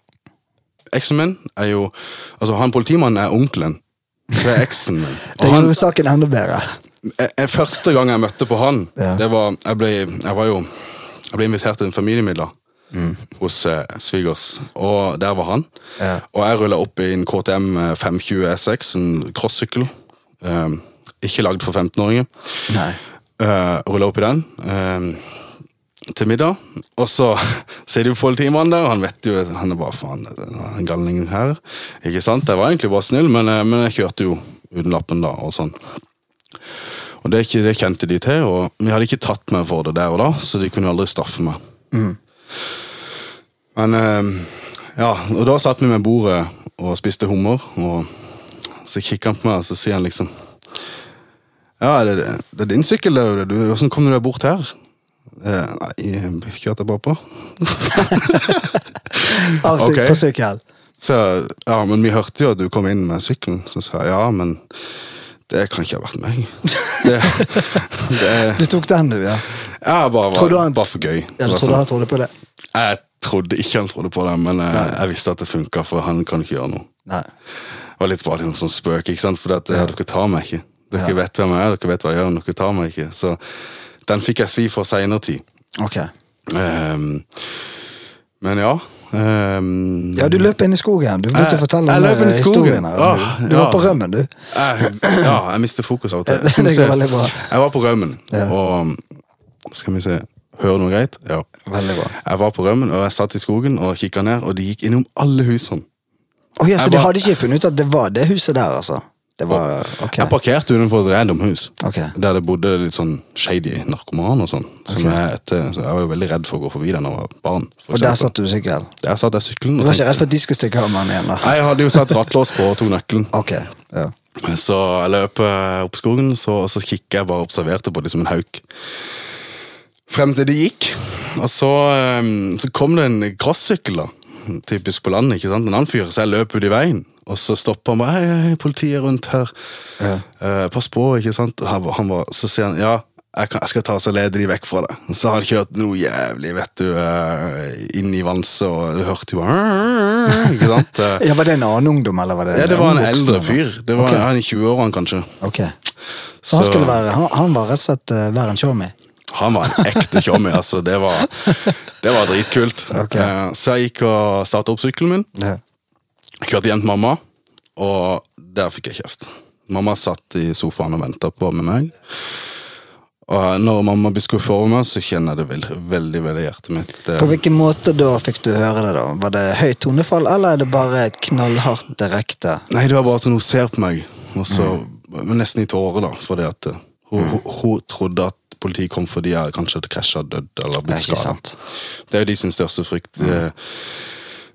eksen min er jo Altså, han politimannen er onkelen. Det er eksen min. Det Og han, gjorde saken enda bedre. eh, eh, første gang jeg møtte på han, Ja. det var Jeg ble, jeg var jo Jeg ble invitert til en familiemiddag hos eh, svigers, og der var han. Ja. Og jeg rulla opp i en KTM 520 SX, en crossykkel. Eh, ikke lagd for 15-åringer. Nei. Uh, rulla opp i den eh, til middag. Og så sitter jo politimannen der, og han vet jo Han er bare faen, den galningen her. Ikke sant? Jeg var egentlig bare snill, men, eh, men jeg kjørte jo uten lappen da, og sånn. Og det, det kjente de til, og vi hadde ikke tatt meg for det der og da, så de kunne aldri straffe meg. Men eh, ja, og da satt vi med bordet og spiste hummer, og så kikker han på meg, og så sier han liksom ja, det, det er din sykkel, det. Du, hvordan kom du deg bort her? Eh, nei, jeg kjørte bare på. Av okay. På sykkel. Så, ja, men vi hørte jo at du kom inn med sykkelen. Så sa jeg ja, men det kan ikke ha vært meg. Det, det Du tok den, du, ja. ja, bare, var, han- bare for gøy. ja du trodde han trodde på det? Jeg trodde ikke han trodde på det, men jeg, jeg visste at det funka, for han kan ikke gjøre noe. Nei. Det var litt bare en sånn spøk, ikke sant? for at, ja. dere tar meg ikke. Dere Ja. vet hvem jeg er, dere vet hva jeg gjør, men dere tar meg ikke. Så den fikk jeg svi for seinere tid. Ok. Um, men ja. Um, Ja, du løp inn i skogen. Du må ikke fortelle jeg i skogen. historien. her. Ah, Du var på rømmen, du. jeg, ja, jeg mister fokus av og til. Bra. Jeg var på rømmen, Ja. og skal vi se Hører noe greit? Ja. Veldig bra. Jeg var på rømmen, og jeg satt i skogen og kikka ned, og de gikk innom alle husene. Oh, ja, så Jeg de hadde ikke funnet ut at det var det huset der, altså? Det var Ok. Jeg parkerte utenfor et random hus, Ok. der det bodde litt sånn shady narkoman og sånn. Som jeg, etter, så jeg var jo veldig redd for å gå forbi da jeg var barn. for Og der eksempel. satt du sykkel? Der satt jeg sykkelen. Du og var ikke tenkte- redd for at de skulle stikke av med den igjen? da? Jeg hadde jo satt rattlås på og tok nøkkelen. Ok, ja. Så jeg løp eh, opp skogen, så, så kikket jeg bare og observerte på det som en hauk. Frem til det gikk. Og så, eh, så kom det en crossykkel, da. Typisk på landet, ikke sant? En annen fyr, så jeg løp ut i veien. Og så stopper han bare hei, hei, politiet rundt her. Ja. Eh, pass på, ikke sant? Han, han bare, så sier han ja, jeg, kan, jeg skal ta og lede de vekk fra det. Så har han kjørt noe jævlig, vet du, eh, inn i vanset, og du hørte jo Ikke sant? Ja, Var det en annen ungdom, eller var det Ja, det var en eldre fyr. Det var okay. han i 20-årene, kanskje. Ok. Så han skulle være Han, han var rett og slett uh, være en showme? Han var en ekte tjommi, altså. Det var, det var dritkult. Ok. Eh, Så jeg gikk og starta opp sykkelen min. Ja. Kjørte hjem til mamma, og der fikk jeg kjeft. Mamma satt i sofaen og venta på med meg. Og når mamma blir skuffa over meg, så kjenner jeg det veldig, veldig, veldig hjertet mitt. Det, På hvilken måte da fikk du høre det? da? Var det høyt tonefall, eller er det bare knallhardt direkte? Nei, det var bare sånn hun ser på meg, og så men nesten i tårer, da. Fordi at eh, hun, hun, hun trodde at politiet kom fordi jeg kanskje hadde krasja, dødd eller er blitt skada. Det er jo de sin største frykt. Eh,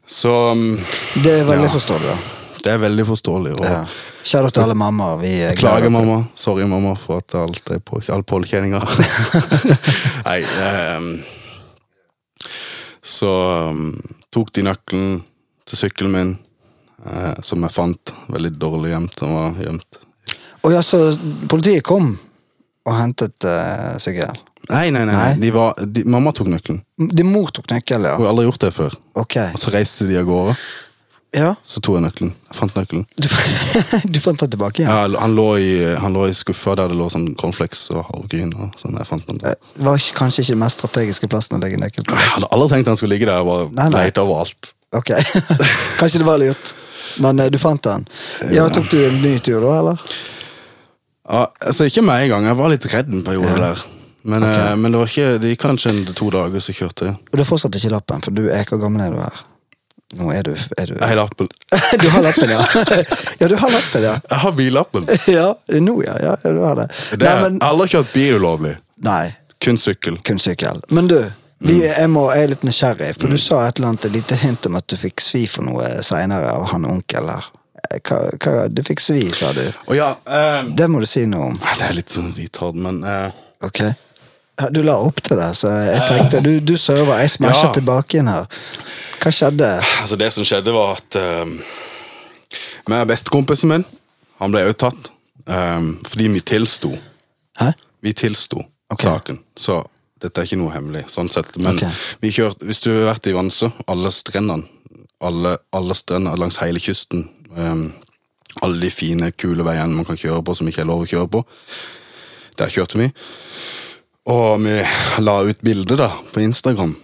Så um, Det er veldig Ja. forståelig, da. det er veldig forståelig. Og Ja. Kjære til alle mammaer. Vi er Beklager, mamma. Sorry, mamma, for at alt er på all påkjenninga. Nei um, Så um, tok de nøkkelen til sykkelen min, eh, som jeg fant veldig dårlig gjemt. Den var gjemt. Å ja, så politiet kom og hentet uh, sykkel? Nei, nei, nei. Nei? De var, de, mamma tok nøkkelen. Din mor tok nøkkelen, ja? Hun har aldri gjort det før. Ok. Og så reiste de av gårde. Ja. Så tok jeg nøkkelen. Jeg fant nøkkelen. Du, du fant den tilbake igjen? Ja, han, lå i, han lå i skuffa der det lå sånn cornflakes og havregryn. Sånn, jeg fant den der. Det var ikke, kanskje ikke den mest strategiske plassen å legge nøkkelen på. Jeg hadde aldri tenkt han skulle ligge der og bare Nei, nei. leite overalt. Ok, Kanskje det var lurt. Men eh, du fant den. Ja, Tok du en ny tur da, eller? Ja, altså Ikke med en gang. Jeg var litt redd en periode der. Men, eh, men det var ikke, det gikk kanskje en to dager, så kjørte jeg. Og du har fortsatt ikke lappen, for du er hvor gammel er du her? Nå er du, er du Jeg har lappen. Du har lappen, ja. Ja, du har lappen, ja. Jeg har billappen. Ja, nå, ja. ja du har det. Det Nei, er, men, Jeg har aldri kjørt bil ulovlig. nei, Kun sykkel. kun sykkel. Men du, vi, Mm. jeg, må, jeg er litt nysgjerrig, for du sa et eller annet et lite hint om at du fikk svi for noe seinere av han onkel her. Eh, Hva, hva, du fikk svi, sa du. Oh, ja, um, Det må du si noe om. Det er litt sånn retard, men uh, Ok. Ja, du la opp til det, så jeg tenkte Du, du server, jeg smasher Ja. tilbake inn her. Hva skjedde? Altså Det som skjedde, var at uh, Med bestekompisen min Han ble også tatt. Um, fordi vi tilsto. Hæ? Vi tilsto okay. saken. Så dette er ikke noe hemmelig. sånn sett. Men okay. vi kjørte, hvis du har vært i Vansø, alle strendene, alle, alle strendene langs hele kysten um, Alle de fine, kule veiene man kan kjøre på som ikke er lov å kjøre på. Der kjørte vi. Og vi la ut bilde da, på Instagram.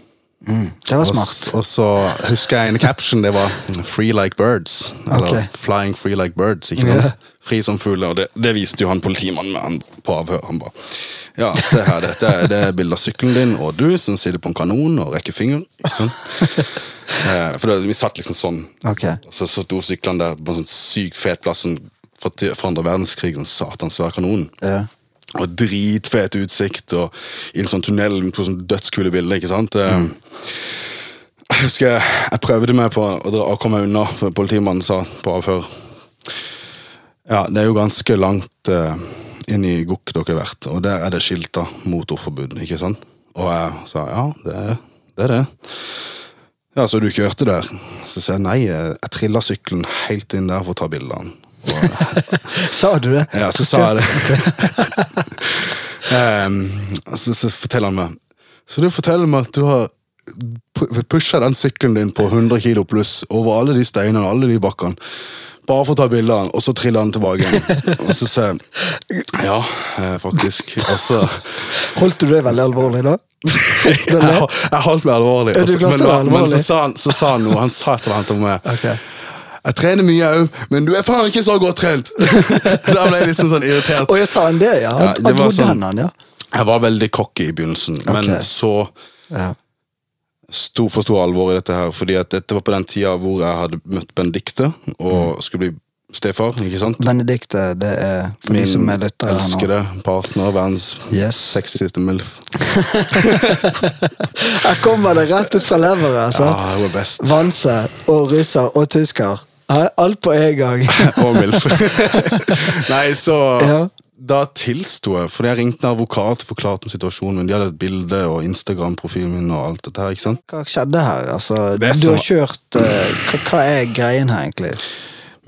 Det var smart. og så husker jeg en caption, det var 'Free like birds'. Eller okay. 'Flying free like birds'. ikke sant? Fri som fugler. Og det, det viste jo han politimannen med han på avhør. Han bare Ja, se her, dette er, det er bilde av sykkelen din og du som sitter på en kanon og rekker finger. Ikke sant? eh, for det, vi satt liksom sånn. Okay. Så, så sto syklene der på en sånn sykt fet plass sånn fra, fra andre verdenskrig. Sånn satans svær kanon. Ja. Og dritfet utsikt, og i en sånn tunnel på sånn dødskule bilder, ikke sant? Mm. Jeg husker jeg, jeg prøvde meg på å, komme meg unna, for politimannen sa på avhør. Ja, det er jo ganske langt eh, inn i Gokk dere har vært, og der er det skilta motorforbud, ikke sant? Og jeg sa ja, det er det. Er det. Ja, så du kjørte der? Så sa jeg nei, jeg, jeg trilla sykkelen helt inn der for å ta bilde av den. Sa du det? Ja, så sa jeg det. um, så, så forteller han meg Så du forteller meg at du har pusha den sykkelen din på 100 kilo pluss over alle de steinene alle de bakkene. Bare for å ta bilde av den, og så triller han tilbake igjen. Og så sier jeg ja, eh, faktisk. Altså Holdt du det veldig alvorlig da? Jeg, jeg holdt meg alvorlig. Ja, du Og så- klarte men, det men så sa han, så sa han noe. Han sa et eller annet om meg. Ok. Jeg trener mye òg, men du er faen ikke så godt trent! Så jeg ble liksom sånn irritert. Og jeg sa han det, ja? Ja, det var sånn- han, ja? Jeg var veldig cocky i begynnelsen, men så ja. sto, forsto alvor i dette her. Fordi at dette var på den tida hvor jeg hadde møtt Benedicte og skulle bli stefar. ikke sant? Benedicte, det er for de som er lyttere elskede partner, verdens Yes. sexieste MILF. Her kommer det rett ut fra leveret, altså. Ja, hun er best. Vanse og russer og tysker. Alt på en gang. og MILF. Nei, så Ja. Da tilsto jeg, fordi jeg ringte en advokat og forklarte om situasjonen min. De hadde et bilde og Instagram-profilen min og alt dette her. ikke sant? Hva skjedde her? Altså, du som... har kjørt uh, hva, er greien her, egentlig?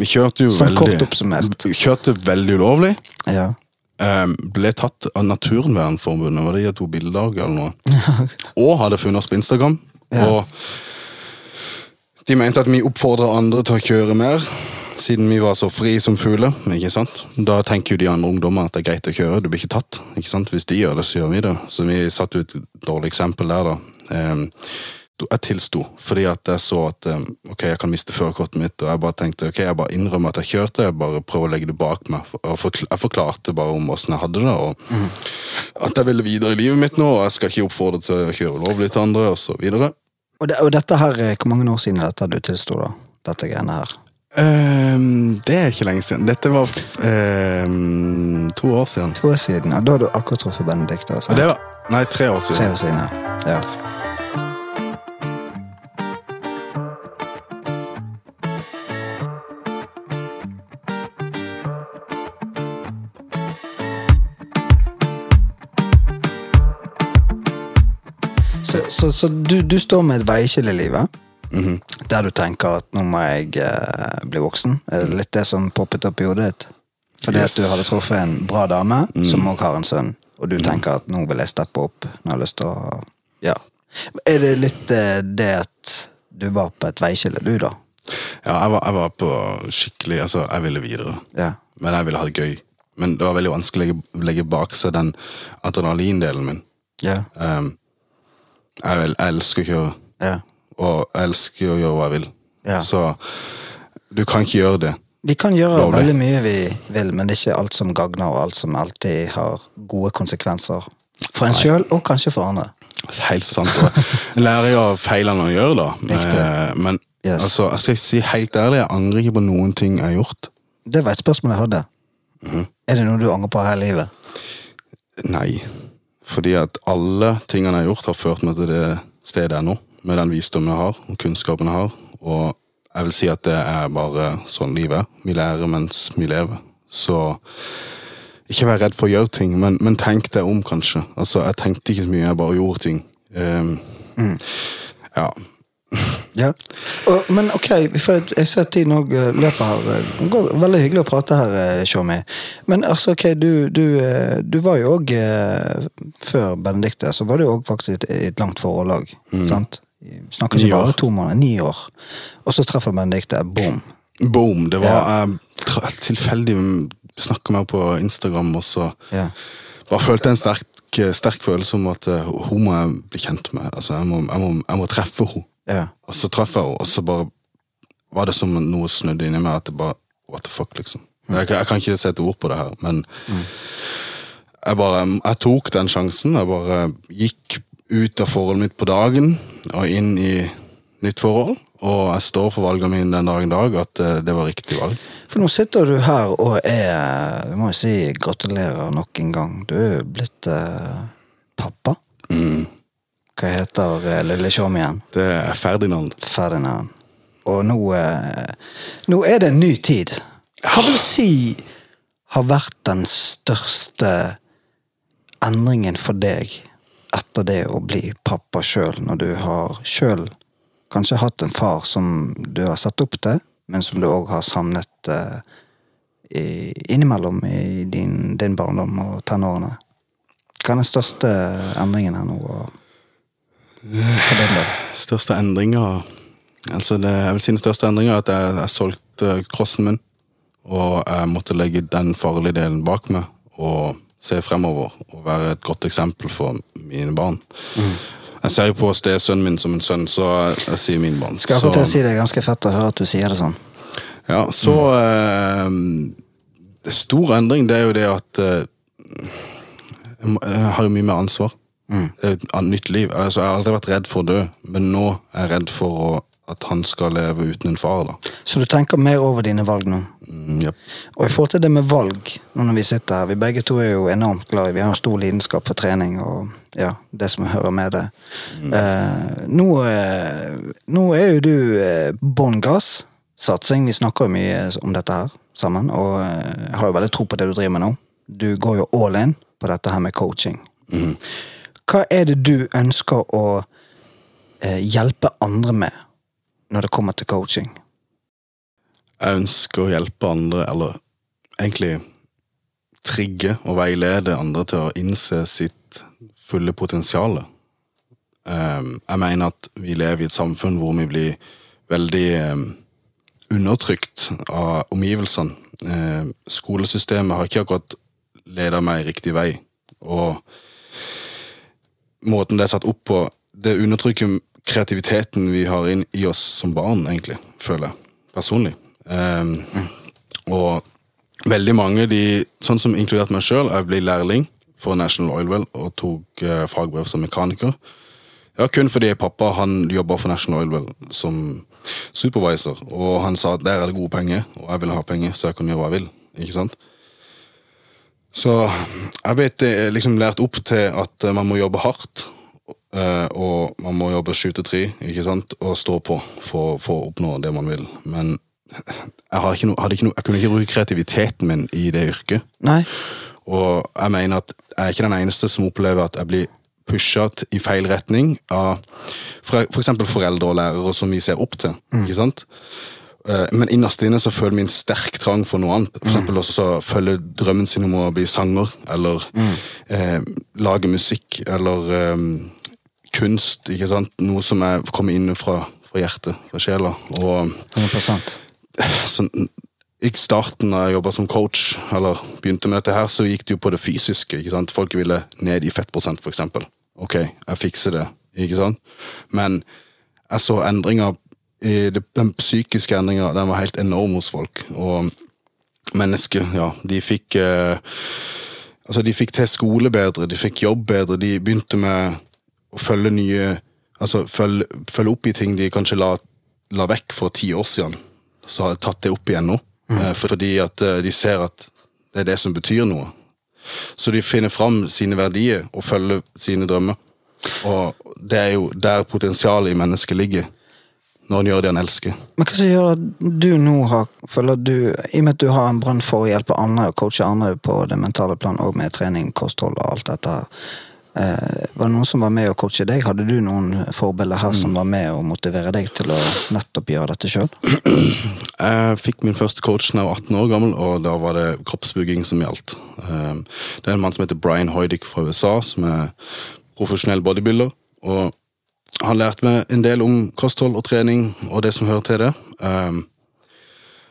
Vi kjørte jo Sånn veldig kort oppsummert. Kjørte veldig ulovlig. Ja. Um, ble tatt av Naturvernforbundet, var det de to bilder eller noe? og hadde funnet oss på Instagram. Ja. Og de mente at vi oppfordrer andre til å kjøre mer, siden vi var så fri som fugler. ikke sant? Da tenker jo de andre ungdommene at det er greit å kjøre, du blir ikke tatt. ikke sant? Hvis de gjør det, så gjør vi det. Så vi satte ut et dårlig eksempel der, da. Um, jeg tilsto, fordi at jeg så at um, ok, jeg kan miste førerkortet mitt, og jeg bare tenkte ok, jeg bare innrømmer at jeg kjørte, jeg bare prøver å legge det bak meg. Og jeg forklarte bare om åssen jeg hadde det, og at jeg ville videre i livet mitt nå, og jeg skal ikke oppfordre til å kjøre ulovlig til andre, og så videre. Og, det, og dette her, eh, hvor mange år siden er dette du tilsto, da? Dette greiene her. Um, det er ikke lenge siden. Dette var ehm, to år siden. To år siden, ja. da har du akkurat truffet Benedicte. Og det var Nei, tre år siden. Tre år siden, ja. ja. Så, så, du, du står med et veiskille i livet, Mhm. der du tenker at nå må jeg eh, bli voksen. Er det litt det som poppet opp i hodet ditt? Fordi Yes. at du hadde truffet en bra dame som òg har en sønn, og du tenker at nå vil jeg steppe opp når jeg lyst til å Ja. Er det litt eh, det at du var på et veiskille, du, da? Ja, jeg var, jeg var på skikkelig Altså, jeg ville videre. Ja. Men jeg ville ha det gøy. Men det var veldig vanskelig å legge, legge bak seg den adrenalindelen min. Ja. Ehm, jeg, vil, jeg elsker å kjøre, ja. og jeg elsker å gjøre hva jeg vil. Ja. Så du kan ikke gjøre det. Vi kan gjøre Lovlig. veldig mye vi vil, men det er ikke alt som gagner, og alt som alltid har gode konsekvenser. For en sjøl, og kanskje for andre. Helt sant. Jeg lærer jo av feilene man gjør, da. Eh, Men Yes. Altså, jeg skal si helt ærlig, jeg angrer ikke på noen ting jeg har gjort. Det var et spørsmål jeg hadde. Mhm. Er det noe du angrer på hele livet? Nei. Fordi at alle tingene jeg har gjort, har ført meg til det stedet jeg er nå. Med den visdommen jeg har, og kunnskapen jeg har. Og jeg vil si at det er bare sånn livet er. Vi lærer mens vi lever. Så ikke vær redd for å gjøre ting, men, men tenk deg om, kanskje. Altså, Jeg tenkte ikke så mye, jeg bare gjorde ting. Ehm, Ja. Ja. Og, men ok, for jeg- ser tiden òg løper her. Det går veldig hyggelig å prate her, eh, Men altså, ok, du, du, eh, du var jo òg Før Benedicte, så var du òg faktisk i et, langt forhold òg. Sant? Snakker ikke bare to måneder, ni år. Og så treffer Benedicte, boom. Boom! Det var Ja. jeg tilfeldig snakka med henne på Instagram, og så Ja. bare følte jeg en sterk, sterk følelse om at eh, hun må jeg bli kjent med. Altså, jeg må, jeg må, jeg må treffe henne. Ja. Og så traff jeg henne, og så bare var det som noe snudde inni meg. At det bare What the fuck, liksom. Jeg, kan- jeg kan ikke sette ord på det her, men jeg bare Jeg tok den sjansen. Jeg bare gikk ut av forholdet mitt på dagen og inn i nytt forhold. Og jeg står for valgene mine den dagen dag at eh, det var riktig valg. For nå sitter du her og er Jeg må jo si gratulerer nok en gang. Du er jo blitt eh, pappa. Mm. Hva heter lille lille igjen? Det er Ferdinand. Ferdinand. Og nå, eh, nå er det en ny tid. Hva vil du si har vært den største endringen for deg etter det å bli pappa sjøl, når du har sjøl kanskje hatt en far som du har sett opp til, men som du òg har savnet eh, innimellom i din, din barndom og tenårene? Hva er den største endringen her nå? For din del? Største endringa Altså det, jeg vil si den største endringa er at jeg, jeg solgte crossen min. Og jeg måtte legge den farlige delen bak meg og se fremover og være et godt eksempel for mine barn. Jeg ser jo på stesønnen min som en sønn, så jeg, jeg sier mine barn. Skal akkurat å si det er ganske fett å høre at du sier det sånn. Ja, så eh, Det store endring, det er jo det at eh, jeg, jeg har jo mye mer ansvar. Er et nytt liv. Altså, jeg har aldri vært redd for å dø, men nå er jeg redd for å, at han skal leve uten en far. da. Så du tenker mer over dine valg nå? Mm, yep. Og i forhold til det med valg, nå når vi sitter her, vi begge to er jo enormt glad i, vi har en stor lidenskap for trening og ja, det som hører med det. Eh, nå, eh, nå er jo du eh, bånn gass, satsing, vi snakker jo mye om dette her sammen, og eh, jeg har jo veldig tro på det du driver med nå. Du går jo all in på dette her med coaching. Hva er det du ønsker å eh, hjelpe andre med når det kommer til coaching? Jeg ønsker å hjelpe andre, eller egentlig trigge og veilede andre til å innse sitt fulle potensial. Um, jeg mener at vi lever i et samfunn hvor vi blir veldig um, undertrykt av omgivelsene. Um, skolesystemet har ikke akkurat ledet meg riktig vei. Og måten det er satt opp på, det undertrykker kreativiteten vi har inn i oss som barn, egentlig, føler jeg. Personlig. Um, og veldig mange, de, sånn som inkludert meg sjøl, jeg ble lærling for National Oilwell og tok uh, fagbrev som mekaniker. Ja, kun fordi pappa han jobba for National Oilwell som supervisor, og han sa at der er det gode penger, og jeg ville ha penger, så jeg kunne gjøre hva jeg vil. Ikke sant? Så jeg vet det er liksom lært opp til at eh, man må jobbe hardt, eh, og man må jobbe sju til tre, ikke sant, og stå på for, for å oppnå det man vil. Men jeg, ikke noe, jeg kunne ikke bruke kreativiteten min i det yrket. Nei? Og jeg mener at jeg er ikke den eneste som opplever at jeg blir pusha i feil retning av for, for foreldre og lærere som vi ser opp til. ikke sant? Eh, Men innerst inne så føler min sterk trang for noe annet. For eksempel også så følge drømmen sin om å bli sanger, eller eh, lage musikk, eller eh, kunst. ikke sant? Noe som er, kommer inn fra, fra hjertet, fra sjela. Og 100 sånn, I starten da jeg jobba som coach, eller begynte med dette her, så gikk det jo på det fysiske. ikke sant? Folk ville ned i fettprosent, for eksempel. Ok, jeg fikser det, ikke sant? Men jeg så endringer Den psykiske endringa, den var helt enorm hos folk. Og mennesker, ja, de fikk eh, Altså, de fikk til skole bedre, de fikk jobb bedre, de begynte med å følge nye Altså følge, følge opp i ting de kanskje la, la vekk for ti år siden, så har jeg tatt det opp igjen nå. Eh, for- Fordi at eh, de ser at det er det som betyr noe. Så de finner fram sine verdier og følger sine drømmer. Og det er jo der potensialet i mennesket ligger. Når en gjør det en elsker. Men hva som gjør at du nå har føler du, I og med at du har en brann for å hjelpe andre og coache andre på det mentale plan, og med trening, kosthold og alt dette, eh, var det noen som var med å coache deg? Hadde du noen forbilder her som var med å motivere deg til å nettopp gjøre dette sjøl? Jeg fikk min første coach da jeg var 18 år gammel, og da var det kroppsbygging som gjaldt. Um, Det er en mann som heter Brian Hoidick fra USA, som er profesjonell bodybuilder. Og han lærte meg en del om kosthold og trening og det som hører til det. Um,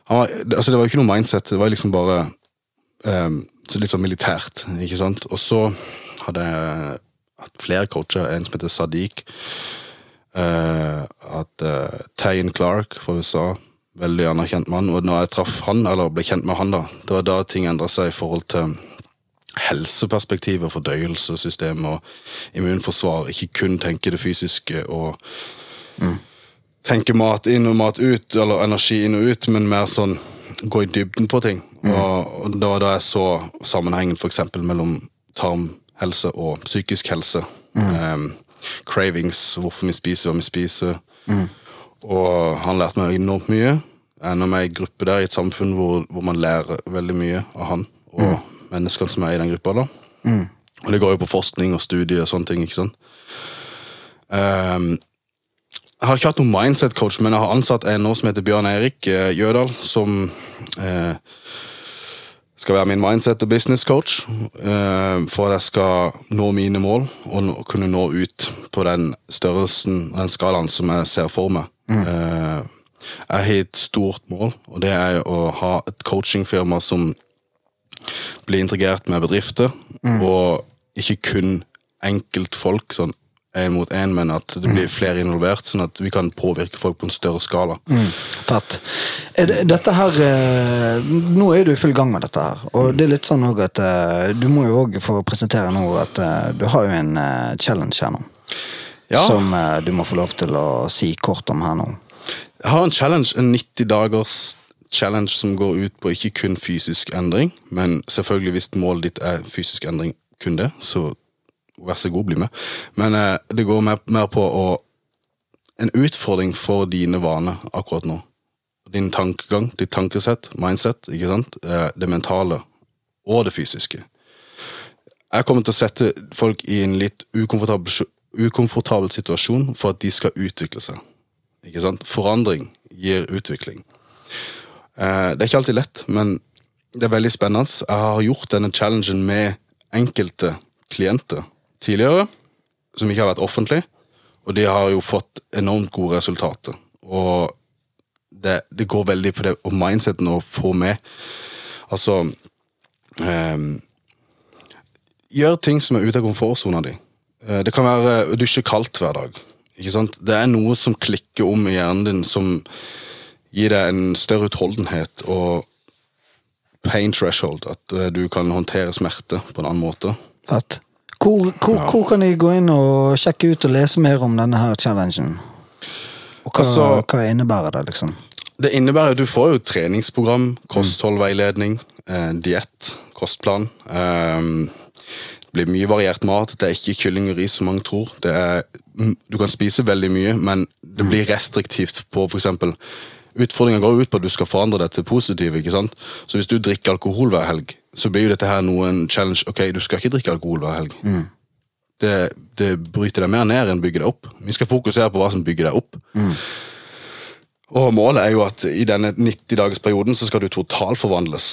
var, altså det var jo ikke noe mindset, det var liksom bare um, litt sånn militært, ikke sant. Og så hadde jeg hatt flere coacher, en som heter Sadiq. Uh, at uh, Tayin Clark fra USA, veldig anerkjent mann. Og når jeg traff han, eller ble kjent med han, da, det var da ting endra seg i forhold til helseperspektivet, fordøyelsessystem og immunforsvar. Ikke kun tenke det fysiske og tenke mat inn og mat ut, eller energi inn og ut, men mer sånn gå i dybden på ting. Og, og da, da jeg så sammenhengen eksempel mellom tarmhelse og psykisk helse. Em, cravings, hvorfor vi spiser hva vi spiser. Og han lærte meg enormt mye. Jeg er med i gruppe der i et samfunn hvor, hvor man lærer veldig mye av han og menneskene som er i den gruppa. da. Og det går jo på forskning og studier og sånne ting. ikke sant? Um, jeg har ikke hatt noen mindset-coach, men jeg har ansatt en nå som heter Bjørn Eirik uh, Jødal, som uh, skal være min mindset- og business-coach. uh, for at jeg skal nå mine mål, og nå, kunne nå ut på den størrelsen, den skalaen som jeg ser for meg. Eh, jeg har et stort mål, og det er å ha et coachingfirma som blir integrert med bedrifter, og ikke kun enkeltfolk, sånn én mot én, men at det blir flere involvert, sånn at vi kan påvirke folk på en større skala. Fett. Er det, dette her eh, Nå er du i full gang med dette her. Og det er litt sånn at eh, du må jo òg få presentere nå at eh, du har jo en challenge her nå. Ja. Som du må få lov til å si kort om her nå. Jeg har en challenge, en 90 dagers challenge som går ut på ikke kun fysisk endring, men selvfølgelig hvis målet ditt er fysisk endring, kun det, så vær så god, bli med. Men eh, det går mer, mer på å En utfordring for dine vaner akkurat nå. Din tankegang, ditt tankesett, mindset, ikke sant? Eh, det mentale og det fysiske. Jeg kommer til å sette folk i en litt ukomfortabel, ukomfortabel situasjon for at de skal utvikle seg. Ikke sant? Forandring gir utvikling. Eh, det er ikke alltid lett, men det er veldig spennende. Jeg har gjort denne challengen med enkelte klienter tidligere, som ikke har vært offentlig, og de har jo fått enormt gode resultater. Og det, det går veldig på det og mindseten å få med Altså eh, Gjør ting som er ute av komfortsona di. Eh, Det kan være å dusje kaldt hver dag. Ikke sant? Det er noe som klikker om i hjernen din, som gir deg en større utholdenhet og pain threshold. At eh, du kan håndtere smerte på en annen måte. Fett. Hvor, hvor, hvor kan de gå inn og sjekke ut og lese mer om denne her challengen? Og hva, Altså- hva innebærer det, liksom? Det innebærer at du får jo treningsprogram, kostholdveiledning, eh, diett, kostplan. Eh, det blir mye variert mat. Det er ikke kylling og ris som mange tror. Det er, du kan spise veldig mye, men det blir restriktivt på eksempel Utfordringen går ut på at du skal forandre deg til positiv. ikke sant? Så hvis du drikker alkohol hver helg, så blir jo dette her noen challenge. Ok, du skal ikke drikke alkohol hver helg. Det, det bryter deg mer ned enn bygger deg opp. Vi skal fokusere på hva som bygger deg opp. Og målet er jo at i denne 90-dagersperioden så skal du totalforvandles.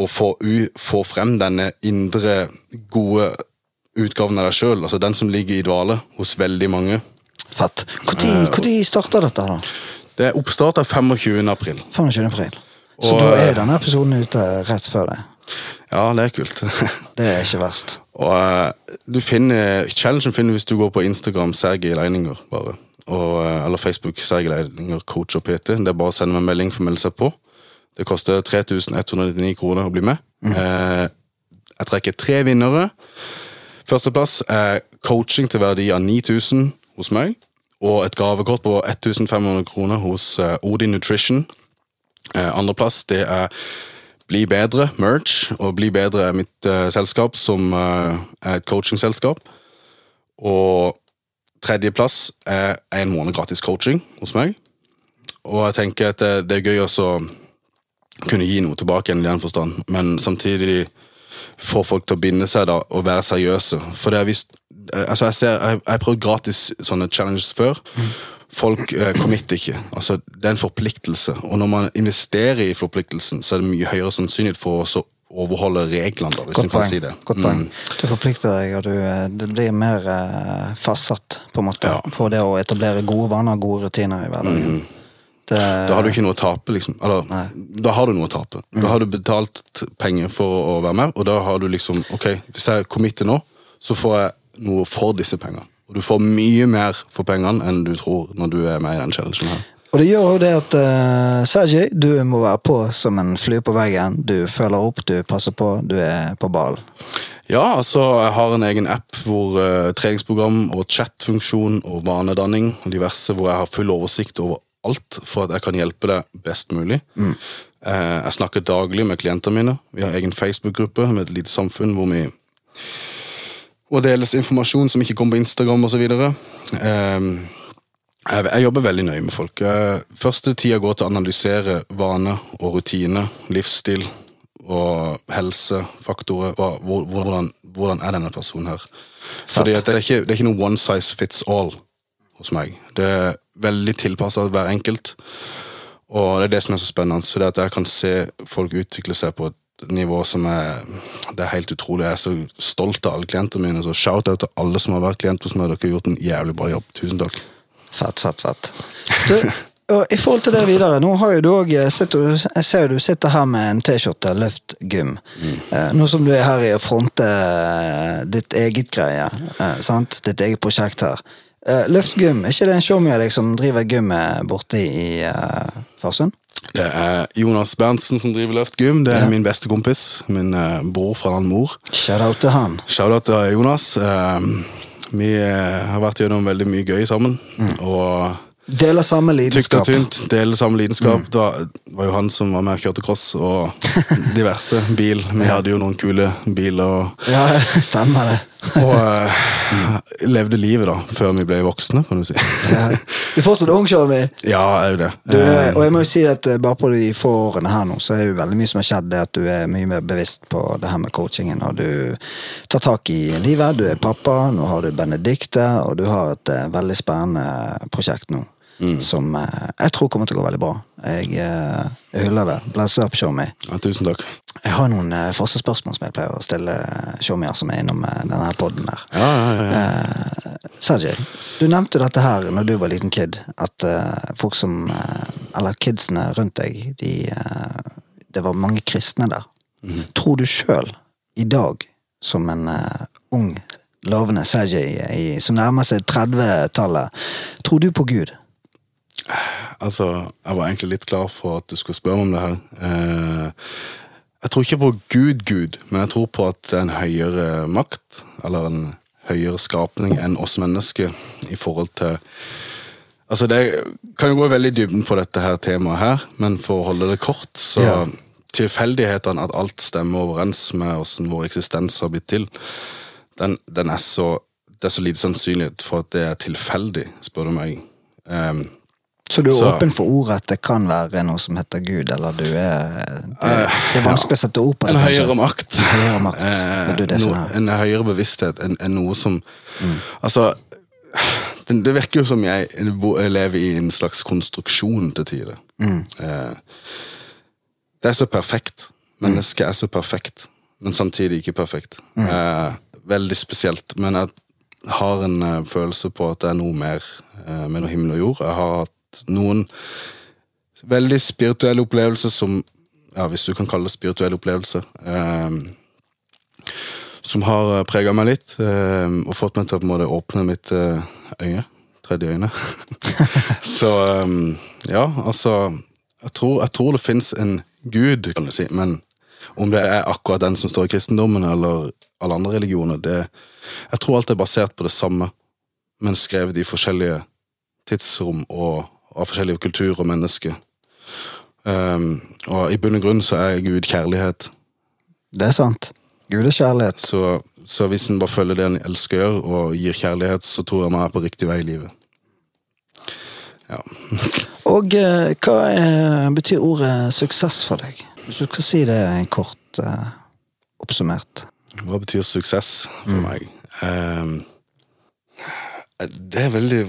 Og få, u, få frem denne indre, gode utgaven av deg sjøl. Altså den som ligger i dvale hos veldig mange. Fett. Eh, Når starta dette, da? Det er oppstart av 25. april. 25. april. Så Og, da er eh, denne episoden ute rett før det. Ja, det er kult. Det er ikke verst. Og uh, du finner, Challengen finner du hvis du går på Instagram Sergej Leininger, bare. Og, uh, eller Facebook Sergej Leininger coach og PT. Det er bare å sende meg melding for å melde seg på. Det koster 3199 kroner å bli med. Eh, jeg trekker tre vinnere. Førsteplass er coaching til verdi av 9000 hos meg. Og et gavekort på 1500 kroner hos eh, Odin Nutrition. Eh, Andreplass det er Bli bedre, merch, og Bli bedre er mitt uh, selskap, som uh, er et coachingselskap. Og tredjeplass er en måned gratis coaching hos meg. Og jeg tenker at det, det er gøy også å kunne gi noe tilbake igjen i den forstand, men samtidig få folk til å binde seg da, og være seriøse. For det er vist, altså jeg, ser, jeg, jeg har prøvd gratis sånne challenges før. Folk eh, committer ikke. Altså, det er en forpliktelse. Og når man investerer i forpliktelsen, så er det mye høyere sannsynlighet for å overholde reglene, da, hvis Godt kan si det. Godt Mm. poeng. Du forplikter deg, og du, eh, det blir mer eh, fastsatt på en måte Ja. for det å etablere gode vaner og gode rutiner i hverdagen. Det, Mm. Da har du ikke noe å tape, liksom. Eller, da har du noe å tape. Da har du betalt penger for å være med, og da har du liksom Ok, hvis jeg committer nå, så får jeg noe for disse pengene. Og du får mye mer for pengene enn du tror når du er med i den challengen her. Og det gjør jo det at uh, Sergej, du må være på som en flue på veggen. Du følger opp, du passer på, du er på ballen. Ja, altså, jeg har en egen app hvor uh, treningsprogram og chatfunksjon og vanedanning og diverse, hvor jeg har full oversikt over alt for at jeg kan hjelpe deg best mulig. Eh, jeg snakker daglig med klientene mine. Vi har egen Facebook-gruppe med et lite samfunn hvor vi og deles informasjon som ikke kommer på Instagram osv. Eh, jeg, jeg jobber veldig nøye med folk. Første tida går til å analysere vane og rutine, livsstil og helsefaktorer. Hvordan, hvordan er denne personen her? Fordi det, er ikke, det er ikke noe one size fits all hos meg. Det er veldig tilpassa hver enkelt. Og det er det som er så spennende, for at jeg kan se folk utvikle seg på et nivå som er Det er helt utrolig. Jeg er så stolt av alle klientene mine. Så shout-out til alle som har vært klient hos meg. Dere har gjort en jævlig bra jobb. Tusen takk. Fett, fett, fett. Du, og I forhold til det videre, nå har jo du òg Jeg ser jo du sitter her med en T-skjorte, Løft gym. Eh, nå som du er her i å fronte eh, ditt eget greie, eh, sant? ditt eget prosjekt her. Eh, Løftgym, er ikke det en deg som driver gymmet borte i uh, Farsund? Det er Jonas Berntsen som driver Løftgym. Det er min beste kompis. Min uh, bror fra en mor. Shout-out til han. Shout-out til Jonas. Vi har vært gjennom veldig mye gøy sammen. Og Deler samme tykt og lidenskap. tynt, deler samme lidenskap. Det var, var jo han som var med og kjørte cross og diverse bil. Vi hadde jo noen kule biler og, Ja, stemmer det. Og uh, levde livet da, før vi ble voksne, kan du si. Ja. Du er fortsatt ung, showmie. ja, er jo det. Du, Eh, og jeg må jo si at eh, bare på de få årene her nå, så er jo veldig mye som har skjedd. Det at du er mye mer bevisst på det her med coachingen, og du tar tak i livet. Du er pappa, nå har du Benedicte, og du har et veldig spennende prosjekt nå. Som eh, jeg tror kommer til å gå veldig bra. Jeg, eh, jeg hyller det. Bless up, Showme. ja, tusen takk. Jeg har noen uh, faste spørsmål som jeg pleier å stille showmeer som er innom eh, denne her podden der. Ja, ja, ja. Eh, Sergej, du nevnte dette her når du var liten kid, at eh, folk som eh, Eller kidsene rundt deg, de eh, Det var mange kristne der. Tror du sjøl, i dag, som en eh, ung, lovende Sergej som nærmer seg 30-tallet, tror du på Gud? Altså, jeg var egentlig litt klar for at du skulle spørre meg om det her. Eh, jeg tror ikke på Gud-Gud, men jeg tror på at det er en høyere makt, eller en høyere skapning enn oss mennesker i forhold til Altså, det kan jo gå veldig i dybden på dette her temaet her, men for å holde det kort, så Ja. Tilfeldighetene, at alt stemmer overens med hvordan vår eksistens har blitt til, den, den er så Det er så lite sannsynlighet for at det er tilfeldig, spør du meg. Um, Så du er Så- åpen for ordet at det kan være noe som heter Gud, eller du er Det, det er vanskelig å sette ord på det. En kanskje. høyere makt. En høyere makt, Eh, no, en høyere bevissthet enn en noe som Altså, det, det virker jo som jeg, lever i en slags konstruksjon til tider. Eh, det er så perfekt. Mennesket er så perfekt, men samtidig ikke perfekt. Eh, veldig spesielt. Men jeg har en eh, følelse på at det er noe mer eh, mellom himmel og jord. Jeg har hatt noen veldig spirituelle opplevelser som ja, Hvis du kan kalle det spirituelle opplevelser. Eh, som har prega meg litt, eh, og fått meg til å måte åpne mitt eh, øye. Tredje øyne. Så eh, ja, altså Jeg tror, jeg tror det fins en gud, kan du si, men om det er akkurat den som står i kristendommen eller alle andre religioner, det Jeg tror alt er basert på det samme, men skrevet i forskjellige tidsrom og av forskjellige kulturer og mennesker. Um, og i bunn og grunn så er Gud kjærlighet. Det er sant. Gud er kjærlighet. Så, så hvis en bare følger det en elsker å gjøre, og gir kjærlighet, så tror jeg man er på riktig vei i livet. Ja. Og eh, hva er, betyr ordet suksess for deg? Hvis du skal si det kort uh, oppsummert. Hva betyr suksess for meg? Um, det er veldig,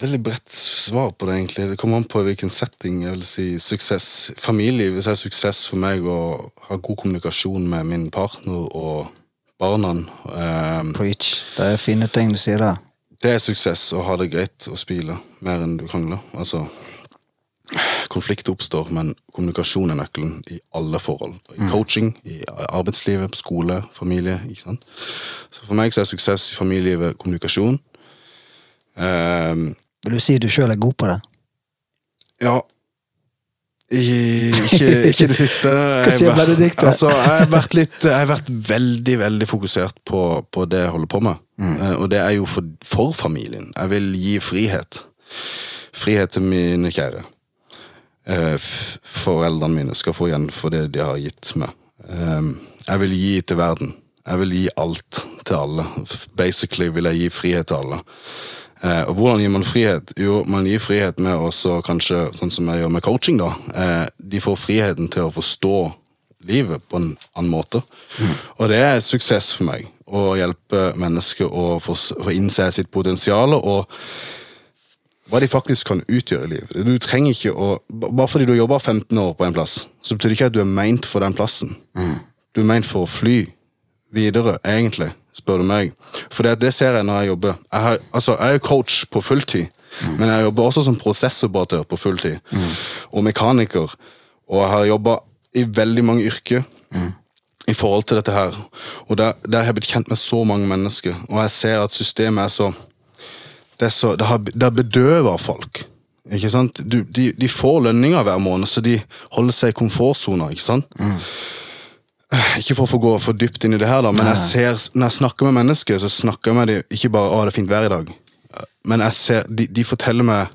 veldig bredt svar på det, egentlig. Det kommer an på hvilken setting. Jeg vil si suksess. Familie, hvis det er suksess for meg å ha god kommunikasjon med min partner og barna. Um, Preach. Det er fine ting du sier der. det er suksess å ha det greit å spile mer enn du krangler. Altså, konflikt oppstår, men kommunikasjon er nøkkelen i alle forhold. I coaching, i arbeidslivet, på skole, familie. ikke sant? Så for meg så er suksess i familielivet kommunikasjon. Ehm, Vil du si du sjøl er god på det? ja i, ikke, ikke det siste. Hva sier Benedikte? Altså, jeg har vært litt Jeg har vært veldig, veldig fokusert på, på det jeg holder på med. Mm. Eh, Og det er jo for, for familien. Jeg vil gi frihet. Frihet til mine kjære. Eh, Foreldrene mine skal få igjen for det de har gitt meg. Eh, Jeg vil gi til verden. Jeg vil gi alt til alle. Basically vil jeg gi frihet til alle. Eh, og hvordan gir man frihet? Jo, man gir frihet med også kanskje, sånn som jeg gjør med coaching, da. Eh, de får friheten til å forstå livet på en annen måte. Og det er suksess for meg. Å hjelpe mennesker å få, få innse sitt potensial og hva de faktisk kan utgjøre i livet. Du trenger ikke å, Bare fordi du har jobba 15 år på en plass, så betyr det ikke at du er meint for den plassen. Du er meint for å fly videre, egentlig, spør du meg. For det, det ser jeg når jeg jobber. Jeg, har, altså, jeg er coach på fulltid, men jeg jobber også som prosessoperatør på fulltid. Og mekaniker. Og jeg har jobba i veldig mange yrker i forhold til dette her. Og der, der har jeg blitt kjent med så mange mennesker, og jeg ser at systemet er så det, er så, det, har, det bedøver folk. Ikke sant? Du, de, de får lønninger hver måned, så de holder seg i komfortsona. Ikke sant? Ikke for å få gå for dypt inn i det her, da, men jeg ser, når jeg snakker med mennesker, så snakker jeg med dem ikke bare 'Å, det er fint vær i dag', men jeg ser, de, de forteller meg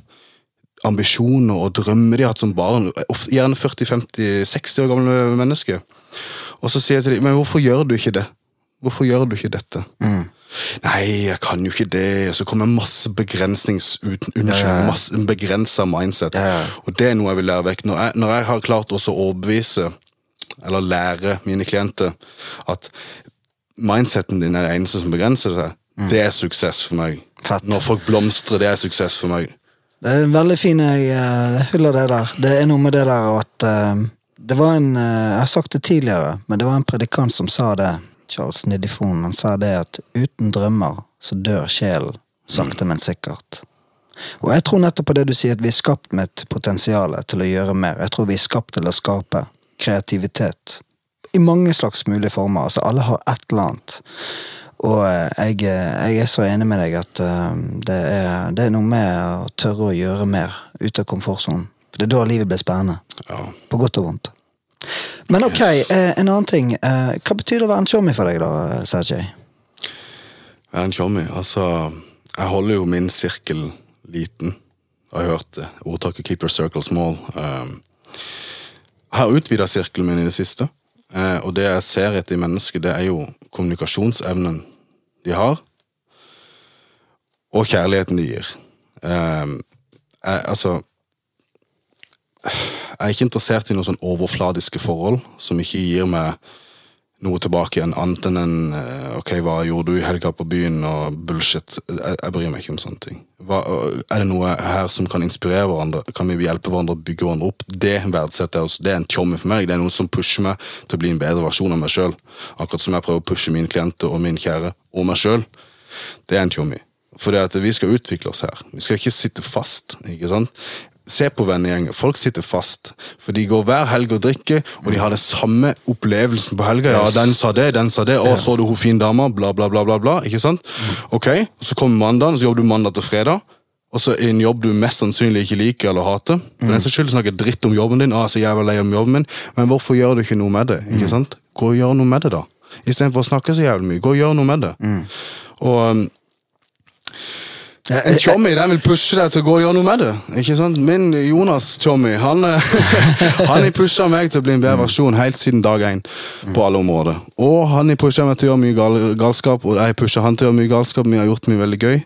ambisjoner og drømmer de har hatt som barn. Gjerne 40-50-60 år gamle mennesker. Og så sier jeg til dem 'Men hvorfor gjør du ikke det?' Hvorfor gjør du ikke dette? Nei, jeg kan jo ikke det. Og så kommer masse begrensnings... Uten, unnskyld, Ja, masse begrensa mindset. Ja, ja. Og det er noe jeg vil lære vekk. Når jeg, når jeg har klart også å overbevise, eller lære mine klienter, at mindseten din er det eneste som begrenser seg, det er suksess for meg. Mm. Fett. Når folk blomstrer, det er suksess for meg. Det er veldig fine Jeg av hyller det der. Det er noe med det der at eh, Det var en eh, Jeg har sagt det tidligere, men det var en predikant som sa det. Charles Nidifon. Han sa det at uten drømmer så dør sjelen sakte, men sikkert. Og jeg tror nettopp på det du sier, at vi er skapt med et potensial til å gjøre mer. Jeg tror vi er skapt til å skape kreativitet. I mange slags mulige former. Altså, alle har et eller annet. Og eh, jeg, eh, jeg er så enig med deg at eh, det, er, det er noe med å tørre å gjøre mer ut av komfortsonen. For det er da livet blir spennende. Ja. På godt og vondt. Men ok, Yes. en annen ting. Hva betyr det å være en tjommi for deg, da, Sergej? Jeg er en tjommi. Altså, jeg holder jo min sirkel liten. Jeg har hørt. Ordtaket 'keep your circle small'. Um, har utvida sirkelen min i det siste. Eh, og det jeg ser etter i mennesket, det er jo kommunikasjonsevnen de har. Og kjærligheten de gir. Um, jeg, altså Jeg er ikke interessert i noen sånn overfladiske forhold som ikke gir meg noe tilbake igjen, annet enn en eh, Ok, hva gjorde du i helga på byen, og bullshit. Jeg, jeg bryr meg ikke om sånne ting. Hva, er det noe her som kan inspirere hverandre? Kan vi hjelpe hverandre å bygge hverandre opp? Det verdsetter jeg også. Det er en tjomme for meg. Det er noe som pusher meg til å bli en bedre versjon av meg sjøl. Akkurat som jeg prøver å pushe mine klienter og min kjære og meg sjøl. Det er en tjommi. For vi skal utvikle oss her. Vi skal ikke sitte fast. ikke sant? Se på vennegjengen. Folk sitter fast. For de går hver helg og drikker, og de har det samme opplevelsen på helga. Ja, den sa det, den sa det. Å, så du hun fin dama? Bla, bla, bla, bla. bla. Ikke sant? Ok, Så kommer mandagen, så jobber du mandag til fredag. Og så en jobb du mest sannsynlig ikke liker eller hater. For den saks skyld snakker dritt om jobben din. Ah, så jævla lei om jobben min. Men hvorfor gjør du ikke noe med det? ikke sant? Gå og gjør noe med det, da. Istedenfor å snakke så jævlig mye. Gå og gjør noe med det. Og um, En jeg- den vil pushe deg til å gå og gjøre noe med det. Ikke sant? Min Jonas Tjommi han, eh, han har pusha meg til å bli en bedre versjon helt siden dag én. På alle områder. Og han har pusha meg til å gjøre mye gal galskap, og jeg pusher han til å gjøre mye galskap. Vi har gjort mye veldig gøy.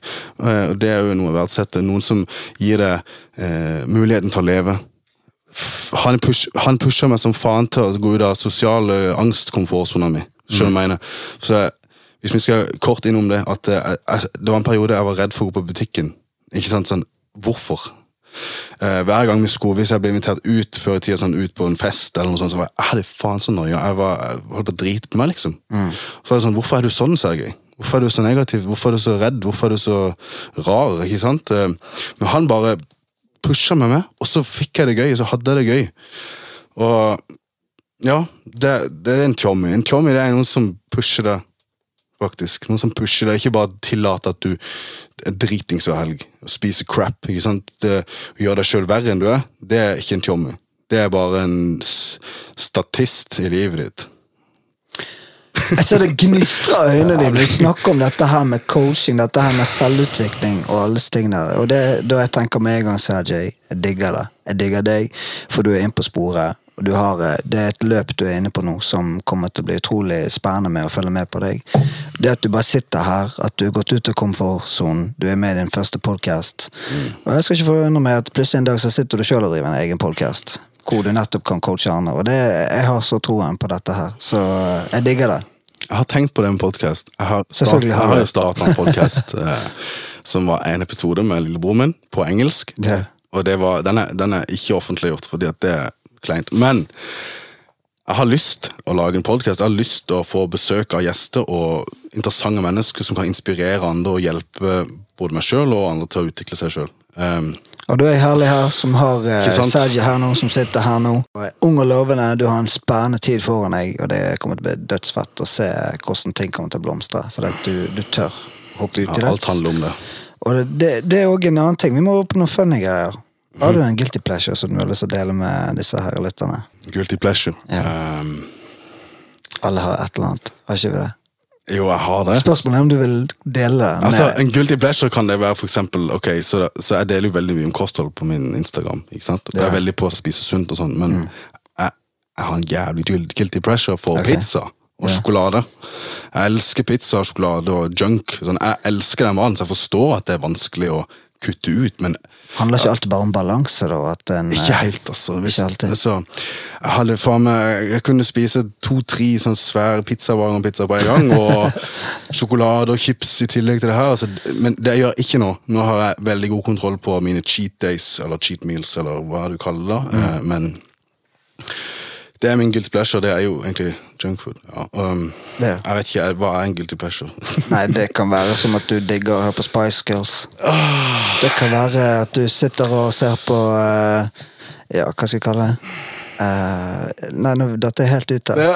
eh, Og det er jo noe å verdsette. Noen som gir deg eh, muligheten til å leve. Han, push, han pusher meg som faen til å gå ut av sosiale angstkomfortsona mi. Skjønner du jeg mener? Så jeg- hvis vi skal kort innom det, at eh, jeg, jeg, det var en periode jeg var redd for å gå på butikken. Ikke sant, sånn, Hvorfor? Eh, hver gang vi skulle, Hvis jeg ble invitert ut før i tida, sånn, ut på en fest, eller noe sånt, så var jeg, jeg hadde faen så noia. Jeg, var, jeg holdt på å drite på meg, liksom. Så var det sånn, Hvorfor er du sånn, Sergej? Hvorfor er du så negativ? Hvorfor er du så redd? Hvorfor er du så rar? ikke sant? Eh, Men han bare pusha meg med, og så fikk jeg det gøy. og Så hadde jeg det gøy. Og ja, det, det er en tjommi. En tjommi er noen som pusher deg, faktisk. Noen som pusher deg, ikke bare tillater at du er dritings hver helg og spiser crap. ikke sant? Det, deg sjøl verre enn du er, det er ikke en tjommi. Det er bare en statist i livet ditt. Jeg ser det gnistrer i øynene dine du snakker om dette her med coaching, dette her med selvutvikling og alle tingene. Og det, da jeg tenker med en gang, Sergej, jeg digger det. Jeg digger deg, for du er inne på sporet. Har, eh, det er et løp du er inne på nå som kommer til å bli utrolig spennende med å følge med på deg. Det at du bare sitter her, at du har gått ut av komfortsonen, du er med i din første podkast. Og jeg skal ikke forundre meg at plutselig en dag så sitter du sjøl og driver en egen podkast. Hvor du nettopp kan coache andre. Og det, jeg har så troen på dette her, så jeg digger det. Jeg har tenkt på med podkast. Jeg har, start, jeg har jo starta en podkast eh, som var en episode med lillebroren min, på engelsk. Yeah. Og det var, den, er, den er ikke offentliggjort, fordi at det kleint. Men jeg har lyst å lage en podkast. Jeg har lyst til å få besøk av gjester og interessante mennesker som kan inspirere andre og hjelpe både meg sjøl og andre til å utvikle seg sjøl. Um, Og du er herlig her, som har uh, Ikke her nå, som sitter her nå. Ung og lovende, du har en spennende tid foran deg, og det kommer til å bli dødsfett å se hvordan ting kommer til å blomstre. For at du, du tør hoppe ut i det. alt handler om det. Og det, det, det er òg en annen ting. Vi må opp på noen funny greier. Har du en guilty pleasure som du har lyst til å dele med disse her lytterne? Guilty pleasure. Ja. Um, Alle har et eller annet, har ikke vi det? jo, jeg har det. Spørsmålet er om du vil dele med- Altså, En guilty pleasure kan det være for eksempel, ok, så, så jeg deler jo veldig mye om kosthold på min Instagram. ikke sant? Jeg er. Mm. veldig på å spise sunt og sånn, men jeg, jeg har en jævlig guilty pleasure for okay. pizza og Ja. sjokolade. Jeg elsker pizza sjokolade og junk. Sånn, jeg elsker den maten, så jeg forstår at det er vanskelig å kutte ut, men Handler ikke alltid bare om balanse, da? En, ikke eh, helt, altså. Hvis, Ikke alltid. altså jeg hadde faen meg Jeg kunne spise to-tre sånn svære og pizza på en gang, og sjokolade og chips i tillegg til det her. Altså, men det gjør ikke nå. Nå har jeg veldig god kontroll på mine cheat days, eller cheat meals, eller hva du kaller det. Mm. Eh, Men det er min guilty pleasure. Det er jo egentlig junkfood. Ja. Um, jeg vet ikke, hva er en guilty pleasure? Nei, det kan være som at du digger å høre på Spice Girls. Det kan være at du sitter og ser på uh, Ja, hva skal jeg kalle det? Eh, nei, nå datt jeg helt ut Ja.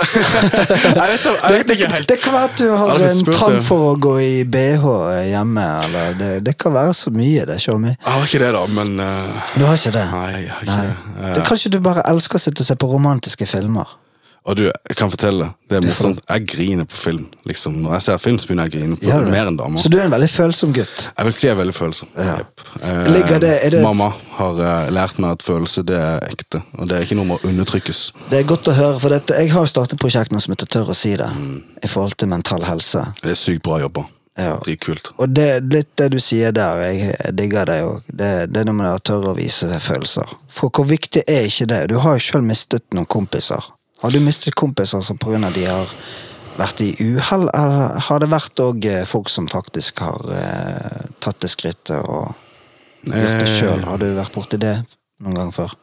jeg, vet, ikke helt. Det kan være at du har en trang for å gå i bh hjemme. Eller det, det kan være så mye, det. Show me. Jeg har ikke det, da, men uh... Du har ikke det? Nei, jeg har ikke Nei. det. Eh, Det er Kanskje du bare elsker å sitte og se på romantiske filmer? Og du, jeg kan fortelle, det er morsomt. Jeg griner på film. liksom. Når jeg ser film, så begynner jeg å grine på det? mer enn damer. Så du er en veldig følsom gutt? Jeg vil si jeg er veldig følsom. Ja. Jepp. Eh, Ligger det- er det- Mamma har eh, lært meg at følelse det er ekte, og det er ikke noe med å undertrykkes. Det er godt å høre, for dette, jeg har jo startet et prosjekt nå som heter Tør å si det. Mm. I forhold til mental helse. Det er sykt bra jobba. Ja. Dritkult. Og det, litt det du sier der, jeg, jeg digger det òg. Det, det er noe med det å tørre å vise følelser. For hvor viktig er ikke det? Du har jo sjøl mistet noen kompiser. Har du mistet kompiser altså, av de har vært i uhell, eller har det vært òg folk som faktisk har eh, tatt det skrittet og gjort det Eh. sjøl? Har du vært borti det noen gang før?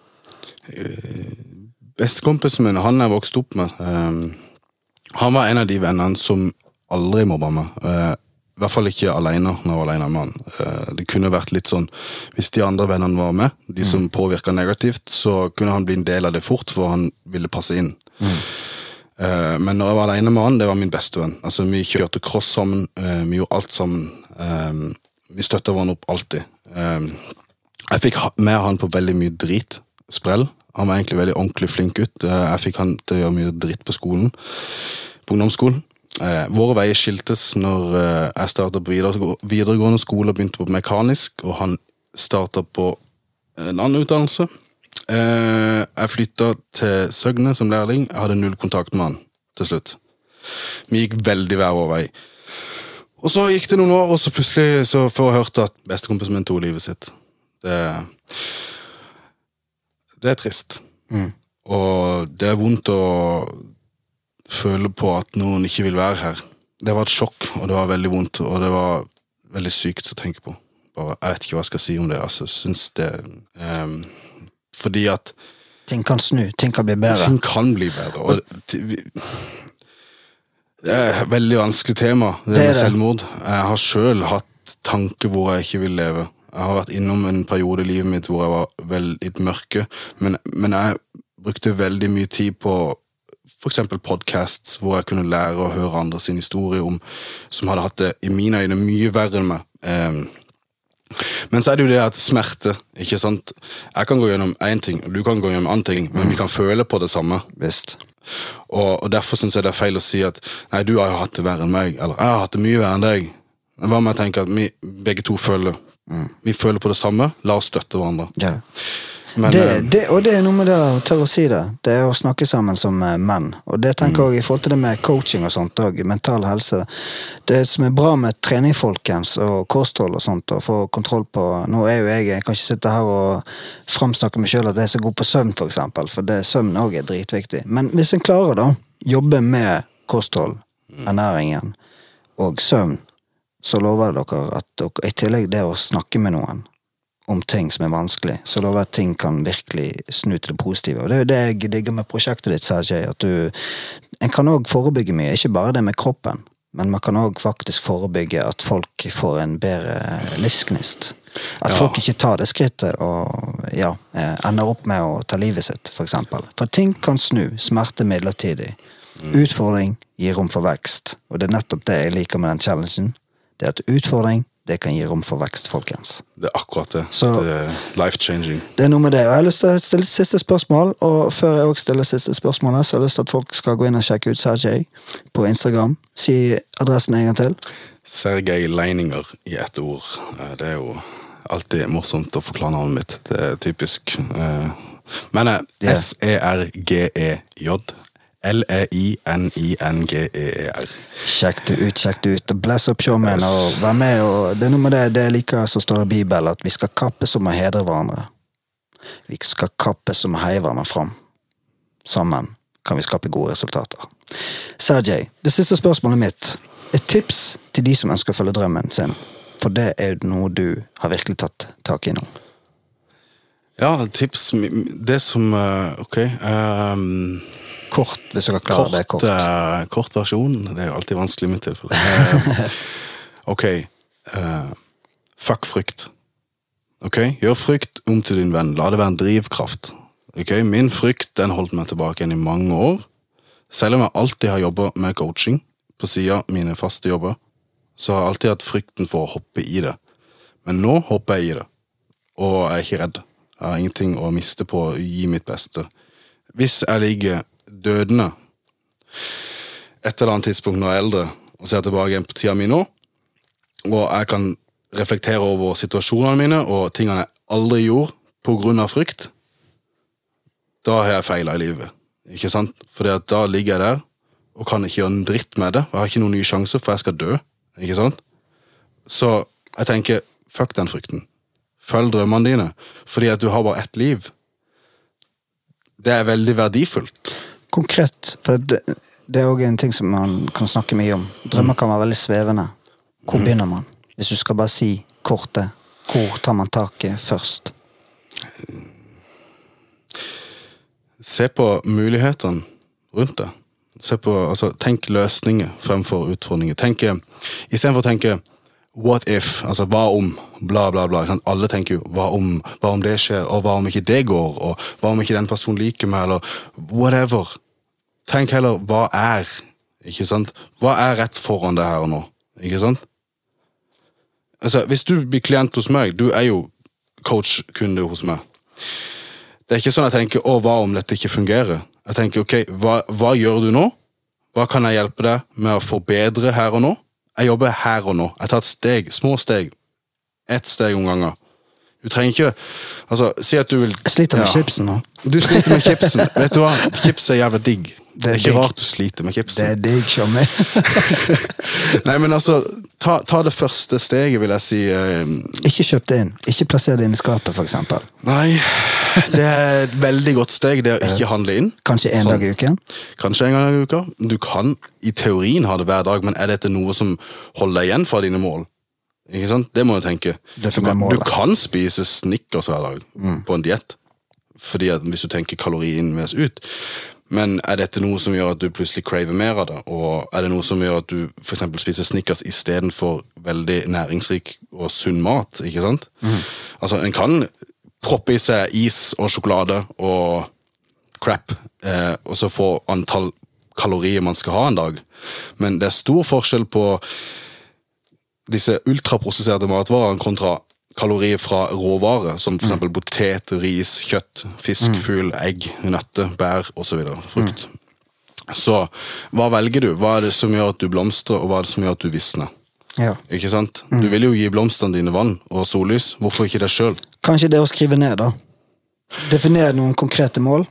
Bestekompisen min, han jeg vokste opp med, eh, han var en av de vennene som aldri mobba meg. Eh, I hvert fall ikke alene når jeg var alene med han. Eh, det kunne vært litt sånn, Hvis de andre vennene var med, de som påvirka negativt, så kunne han bli en del av det fort, for han ville passe inn. Eh, men når jeg var alene med han, det var min beste venn. Altså, Vi kjørte cross sammen, uh, vi gjorde alt sammen. Eh, vi støtta hverandre opp alltid. Eh, jeg fikk med han på veldig mye drit. Sprell. Han var egentlig veldig ordentlig flink gutt. Uh, Jeg fikk han til å gjøre mye dritt på skolen. På ungdomsskolen. Våre veier skiltes når jeg starta på videregående skole og begynte på mekanisk, og han starta på en annen utdannelse. Eh, jeg flytta til Søgne som lærling. Jeg hadde null kontakt med han til slutt. Vi gikk veldig hver vår vei. Og så gikk det noen år, og så plutselig så får jeg hørt at bestekompisen min tok livet sitt. Det, det er trist. Mm. Og det er vondt å føle på at noen ikke vil være her. Det var et sjokk, og det var veldig vondt, og det var veldig sykt å tenke på. Bare, jeg vet ikke hva jeg skal si om det. altså, synes det ehm, Fordi at Ting kan snu, ting kan bli bedre. ting kan bli bedre. Og det, er et veldig vanskelig tema, det, Det med det. selvmord. Jeg har sjøl hatt tanker hvor jeg ikke vil leve. Jeg har vært innom en periode i livet mitt hvor jeg var veldig mørke, men, men jeg brukte veldig mye tid på f.eks. podcasts, hvor jeg kunne lære å høre andre sin historie om som hadde hatt det i mine øyne mye verre enn meg. Ehm, men så er det jo det at smerte ikke sant? Jeg kan gå gjennom én ting, du kan gå gjennom annen ting, men vi kan føle på det samme. Visst. Og, og Derfor syns jeg det er feil å si at nei, du har jo hatt det verre enn meg, eller jeg har hatt det mye verre enn deg. Hva med å tenke at vi begge to føler Vi føler på det samme, la oss støtte hverandre. Ja. Men det, eh, det, og det er noe med det å tørre å si det. Det er å snakke sammen som eh, menn. Og det tenker Mm. jeg i forhold til det med coaching og sånt og mental helse. Det som er bra med trening, folkens, og kosthold og sånt, å få kontroll på Nå er jo jeg Jeg kan ikke sitte her og framsnakke meg sjøl at jeg er så god på søvn, for eksempel, for det, søvn òg er dritviktig. Men hvis en klarer, da, jobbe med kosthold, Mm. ernæringen og søvn, så lover jeg dere at dere, i tillegg det å snakke med noen om ting som er vanskelig, så lover jeg at ting kan virkelig snu til det positive. Og det er jo det jeg digger med prosjektet ditt, Sergej, at du En kan òg forebygge mye, ikke bare det med kroppen, men man kan òg faktisk forebygge at folk får en bedre livsgnist. At Ja. folk ikke tar det skrittet og ja, eh, ender opp med å ta livet sitt, for eksempel. For ting kan snu, smerte midlertidig. Utfordring gir rom for vekst, og det er nettopp det jeg liker med den challengen. Det er at utfordring, det kan gi rom for vekst, folkens. det er akkurat det. Så- det er life-changing. Det er noe med det. Og jeg har lyst til å stille siste spørsmål, og før jeg også stiller siste spørsmålet, så har jeg lyst til at folk skal gå inn og sjekke ut Sergej på Instagram. Si adressen en gang til. Sergej Leininger i ett ord. Eh, Det er jo alltid morsomt å forklare navnet mitt. Det er typisk. eh, Men eh, S-E-R-G-E-J. L-E-I-N-I-N-G-E-E-R. Sjekk det ut, sjekk det ut. Bless up showmen Yes. og vær med. og Det er noe med det, det jeg liker som står i Bibelen, at vi skal kappe som å hedre hverandre. Vi skal kappe som å heie hverandre fram. Sammen kan vi skape gode resultater. Sergej, det siste spørsmålet mitt. Et tips til de som ønsker å følge drømmen sin. For det er jo noe du har virkelig tatt tak i nå. Ja, tips Det som eh, Ok. ehm, Kort, hvis dere klarer det kort, kort. eh, kort versjon. Det er jo alltid vanskelig i mitt tilfelle. Eh, ok. Uh, fuck frykt. Ok, Gjør frykt om til din venn. La det være en drivkraft. Ok, Min frykt den holdt meg tilbake igjen i mange år. Selv om jeg alltid har jobba med coaching på sida av mine faste jobber, så har jeg alltid hatt frykten for å hoppe i det. Men nå hopper jeg i det, og jeg er ikke redd. Jeg har ingenting å miste på å gi mitt beste. Hvis jeg ligger dødende et eller annet tidspunkt når jeg er eldre, og ser tilbake på tida mi nå, og jeg kan reflektere over situasjonene mine og tingene jeg aldri gjorde av frykt, da har jeg feila i livet. Ikke sant? Fordi at da ligger jeg der og kan ikke gjøre en dritt med det. Jeg har ikke noen ny sjanse, for jeg skal dø. Ikke sant? Så jeg tenker, fuck den frykten. Følg drømmene dine, fordi at du har bare ett liv. Det er veldig verdifullt. Konkret, for det, det er òg en ting som man kan snakke mye om. Drømmer kan være veldig svevende. Hvor begynner man? Hvis du skal bare si kortet, hvor tar man taket først? Se på mulighetene rundt det. Se på, altså, tenk løsninger fremfor utfordringer. Tenk, eh, Istedenfor å tenke what if, altså hva om, bla, bla, bla. Alle tenker jo hva om, hva om det skjer, og hva om ikke det går, og hva om ikke den personen liker meg, eller whatever. Tenk heller hva er, ikke sant? Hva er rett foran det her og nå, ikke sant? Altså, hvis du blir klient hos meg, du er jo coach-kunde hos meg. Det er ikke sånn jeg tenker 'Å, hva om dette ikke fungerer?' Jeg tenker 'Ok, hva, hva gjør du nå? Hva kan jeg hjelpe deg med å forbedre her og nå? Jeg jobber her og nå. Jeg tar et steg, små steg. Ett steg om gangen. Du trenger ikke Altså, si at du vil Jeg sliter med Ja. chipsen nå. Du sliter med chipsen. Vet du hva? Chips er jævla digg. Det er er ikke rart du sliter med Det chipsen. er deg, Tjommi. Nei, men altså, ta, ta det første steget, vil jeg si. eh, Ikke kjøp det inn. Ikke plasser det inn i skapet, eksempel. Nei, det er et veldig godt steg, det å ikke handle inn. Kanskje en Sånn. dag i uken. Kanskje en gang i uka. Du kan i teorien ha det hver dag, men er dette noe som holder deg igjen fra dine mål? Ikke sant? Det må du tenke. Du kan, du kan spise Snickers hver dag på en diett, fordi at hvis du tenker kalori inn vs ut. Men er dette noe som gjør at du plutselig craver mer av det? Og er det noe som gjør at du eksempel spiser Snickers istedenfor veldig næringsrik og sunn mat? ikke sant? Altså, En kan proppe i seg is og sjokolade og crap, eh, og så få antall kalorier man skal ha en dag. Men det er stor forskjell på disse ultraprosesserte matvarene kontra kalorier fra råvarer, som f.eks. eksempel potet, ris, kjøtt, fisk, fugl, egg, nøtter, bær osv. Frukt. Så hva velger du? Hva er det som gjør at du blomstrer, og hva er det som gjør at du visner? Ja. Ikke sant? Du vil jo gi blomstene dine vann og sollys. Hvorfor ikke deg sjøl? Kanskje det å skrive ned, da. Definere noen konkrete mål.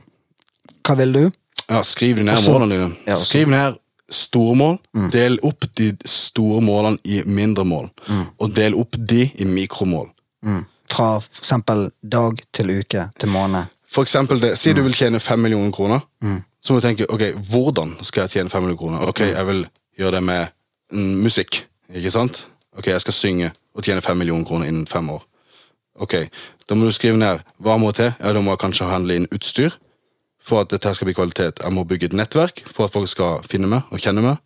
Hva vil du? Ja, skriv ned Også- målene dine. Ja, skriv ned store mål. Del opp de store målene i mindre mål. Og del opp de i mikromål. Fra for eksempel dag til uke til måned. For eksempel det, Si du vil tjene fem millioner kroner. Så må du tenke ok, hvordan skal jeg tjene fem millioner kroner? Ok, Jeg vil gjøre det med mm, musikk. Ikke sant? Ok, Jeg skal synge og tjene fem millioner kroner innen fem år. Ok, Da må du skrive ned hva må til. Ja, Da må jeg kanskje handle inn utstyr for at dette skal bli kvalitet. Jeg må bygge et nettverk for at folk skal finne meg og kjenne meg.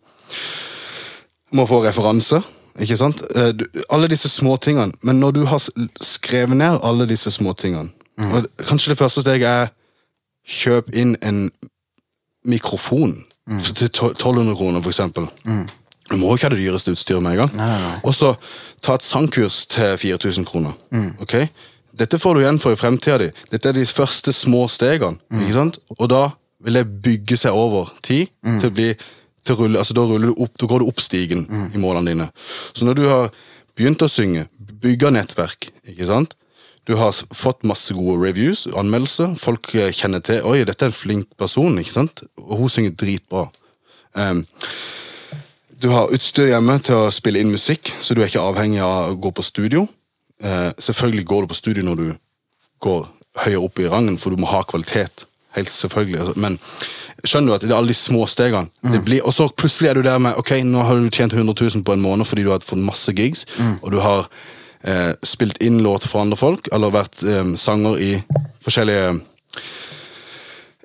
Jeg må få referanser. Ikke sant? Eh, du, alle disse små tingene. Men når du har skrevet ned alle disse små tingene og Kanskje det første steget er kjøp inn en mikrofon mm. til 1200 kroner, for eksempel. Du må ikke ha det dyreste utstyret med en gang. Og så ta et sangkurs til 4000 kroner. Ok? Dette får du igjen for i fremtida di. Dette er de første små stegene. ikke sant? Og da vil det bygge seg over tid til å bli til rulle, altså Da opp, da går du opp stigen i målene dine. Så når du har begynt å synge, bygga nettverk, ikke sant? Du har fått masse gode reviews, anmeldelser. Folk eh, kjenner til Oi, dette er en flink person, ikke sant? Og hun synger dritbra. Um, du har utstyr hjemme til å spille inn musikk, så du er ikke avhengig av å gå på studio. Uh, selvfølgelig går du på studio når du går høyere opp i rangen, for du må ha kvalitet. Helt selvfølgelig. altså. Men skjønner du at det er alle de små stegene. Det blir, og så plutselig er du der med ok, nå har du tjent 100 000 på en måned fordi du har fått masse gigs, og du har eh, spilt inn låter for andre folk, eller vært eh, sanger i forskjellige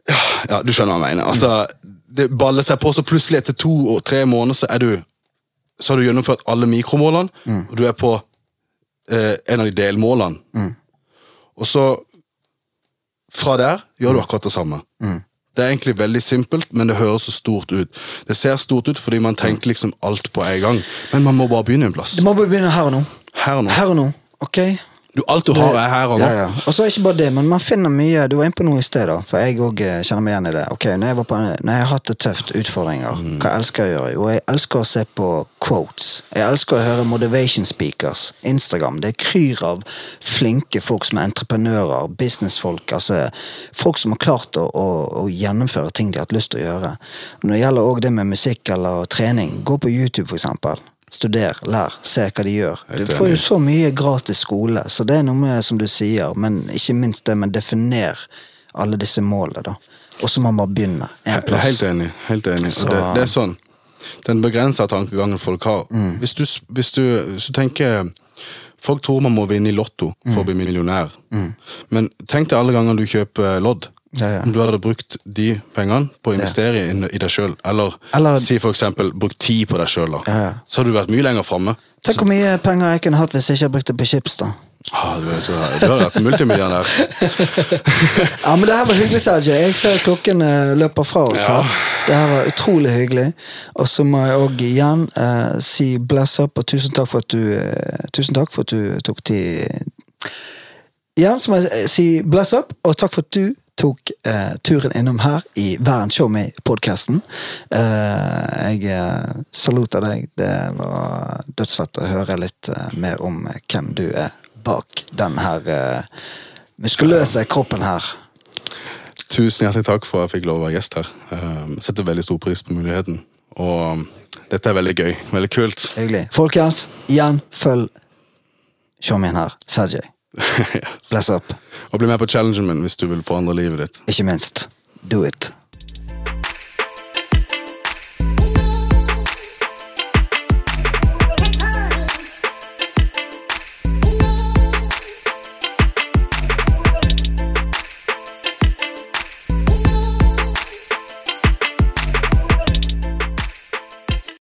ja, ja, du skjønner hva jeg mener. Altså, det baller seg på, så plutselig etter to og tre måneder så er du så har du gjennomført alle mikromålene, og du er på eh, en av de delmålene. Og så fra der gjør du akkurat det samme. Det er egentlig veldig simpelt, men det høres så stort ut. Det ser stort ut fordi man tenker liksom alt på en gang, men man må bare begynne en plass. Du må bare begynne her og nå. Her og nå. Her og nå, ok? Du, alt du har, er her og nå. Ja, ja. Og så ikke bare det, men man finner mye Du var inne på noe i sted, da. For jeg òg kjenner meg igjen i det. Ok, Når jeg, var på, når jeg har hatt det tøft, utfordringer, Mm. hva elsker jeg å gjøre? Jo, jeg elsker å se på quotes. Jeg elsker å høre motivation speakers. Instagram. Det kryr av flinke folk som er entreprenører, businessfolk. altså Folk som har klart å, å, å gjennomføre ting de har hatt lyst til å gjøre. Når det gjelder òg det med musikk eller trening, gå på YouTube, for eksempel. Studer, lær, se hva de gjør. Du får jo så mye gratis skole, så det er noe med, som du sier, men ikke minst det med definer alle disse målene, da. Og så må man bare begynne en plass. Helt enig. helt enig. Så- det, det er sånn. Den begrensa tankegangen folk har. Mm. Hvis, du, hvis, du, hvis du tenker Folk tror man må vinne i Lotto for Mm. å bli millionær. Men tenk deg alle ganger du kjøper lodd. Ja, ja. Du hadde brukt de pengene på å investere i, i deg sjøl, eller, Eller- si for eksempel brukt tid på deg sjøl, Ja, ja. så hadde du vært mye lenger framme. Tenk hvor mye penger jeg kunne hatt hvis jeg ikke hadde brukt det på chips, da. Ah, du, så, du har vært multimillionær. Ja, men det her var hyggelig, Sergej. Jeg ser klokken eh, løper fra oss. Ja. Det her var utrolig hyggelig. Og så må jeg òg igjen uh, si bless up, og tusen takk for at du uh, Tusen takk for at du tok tid Igjen så må jeg si bless up, og takk for at du tok eh, turen innom her i Vern Show Me-podkasten. Eh, jeg eh, saluter deg. Det var dødsfett å høre litt eh, mer om eh, hvem du er bak den her eh, muskuløse kroppen her. Tusen hjertelig takk for at jeg fikk lov å være gjest her. Jeg setter veldig stor pris på muligheten. Og um, dette er veldig gøy. Veldig kult. Hyggelig. Folkens, igjen, følg showmien her. Sergej. Yes. Bless up. Og bli med på challengen min hvis du vil forandre livet ditt. Ikke minst, do it.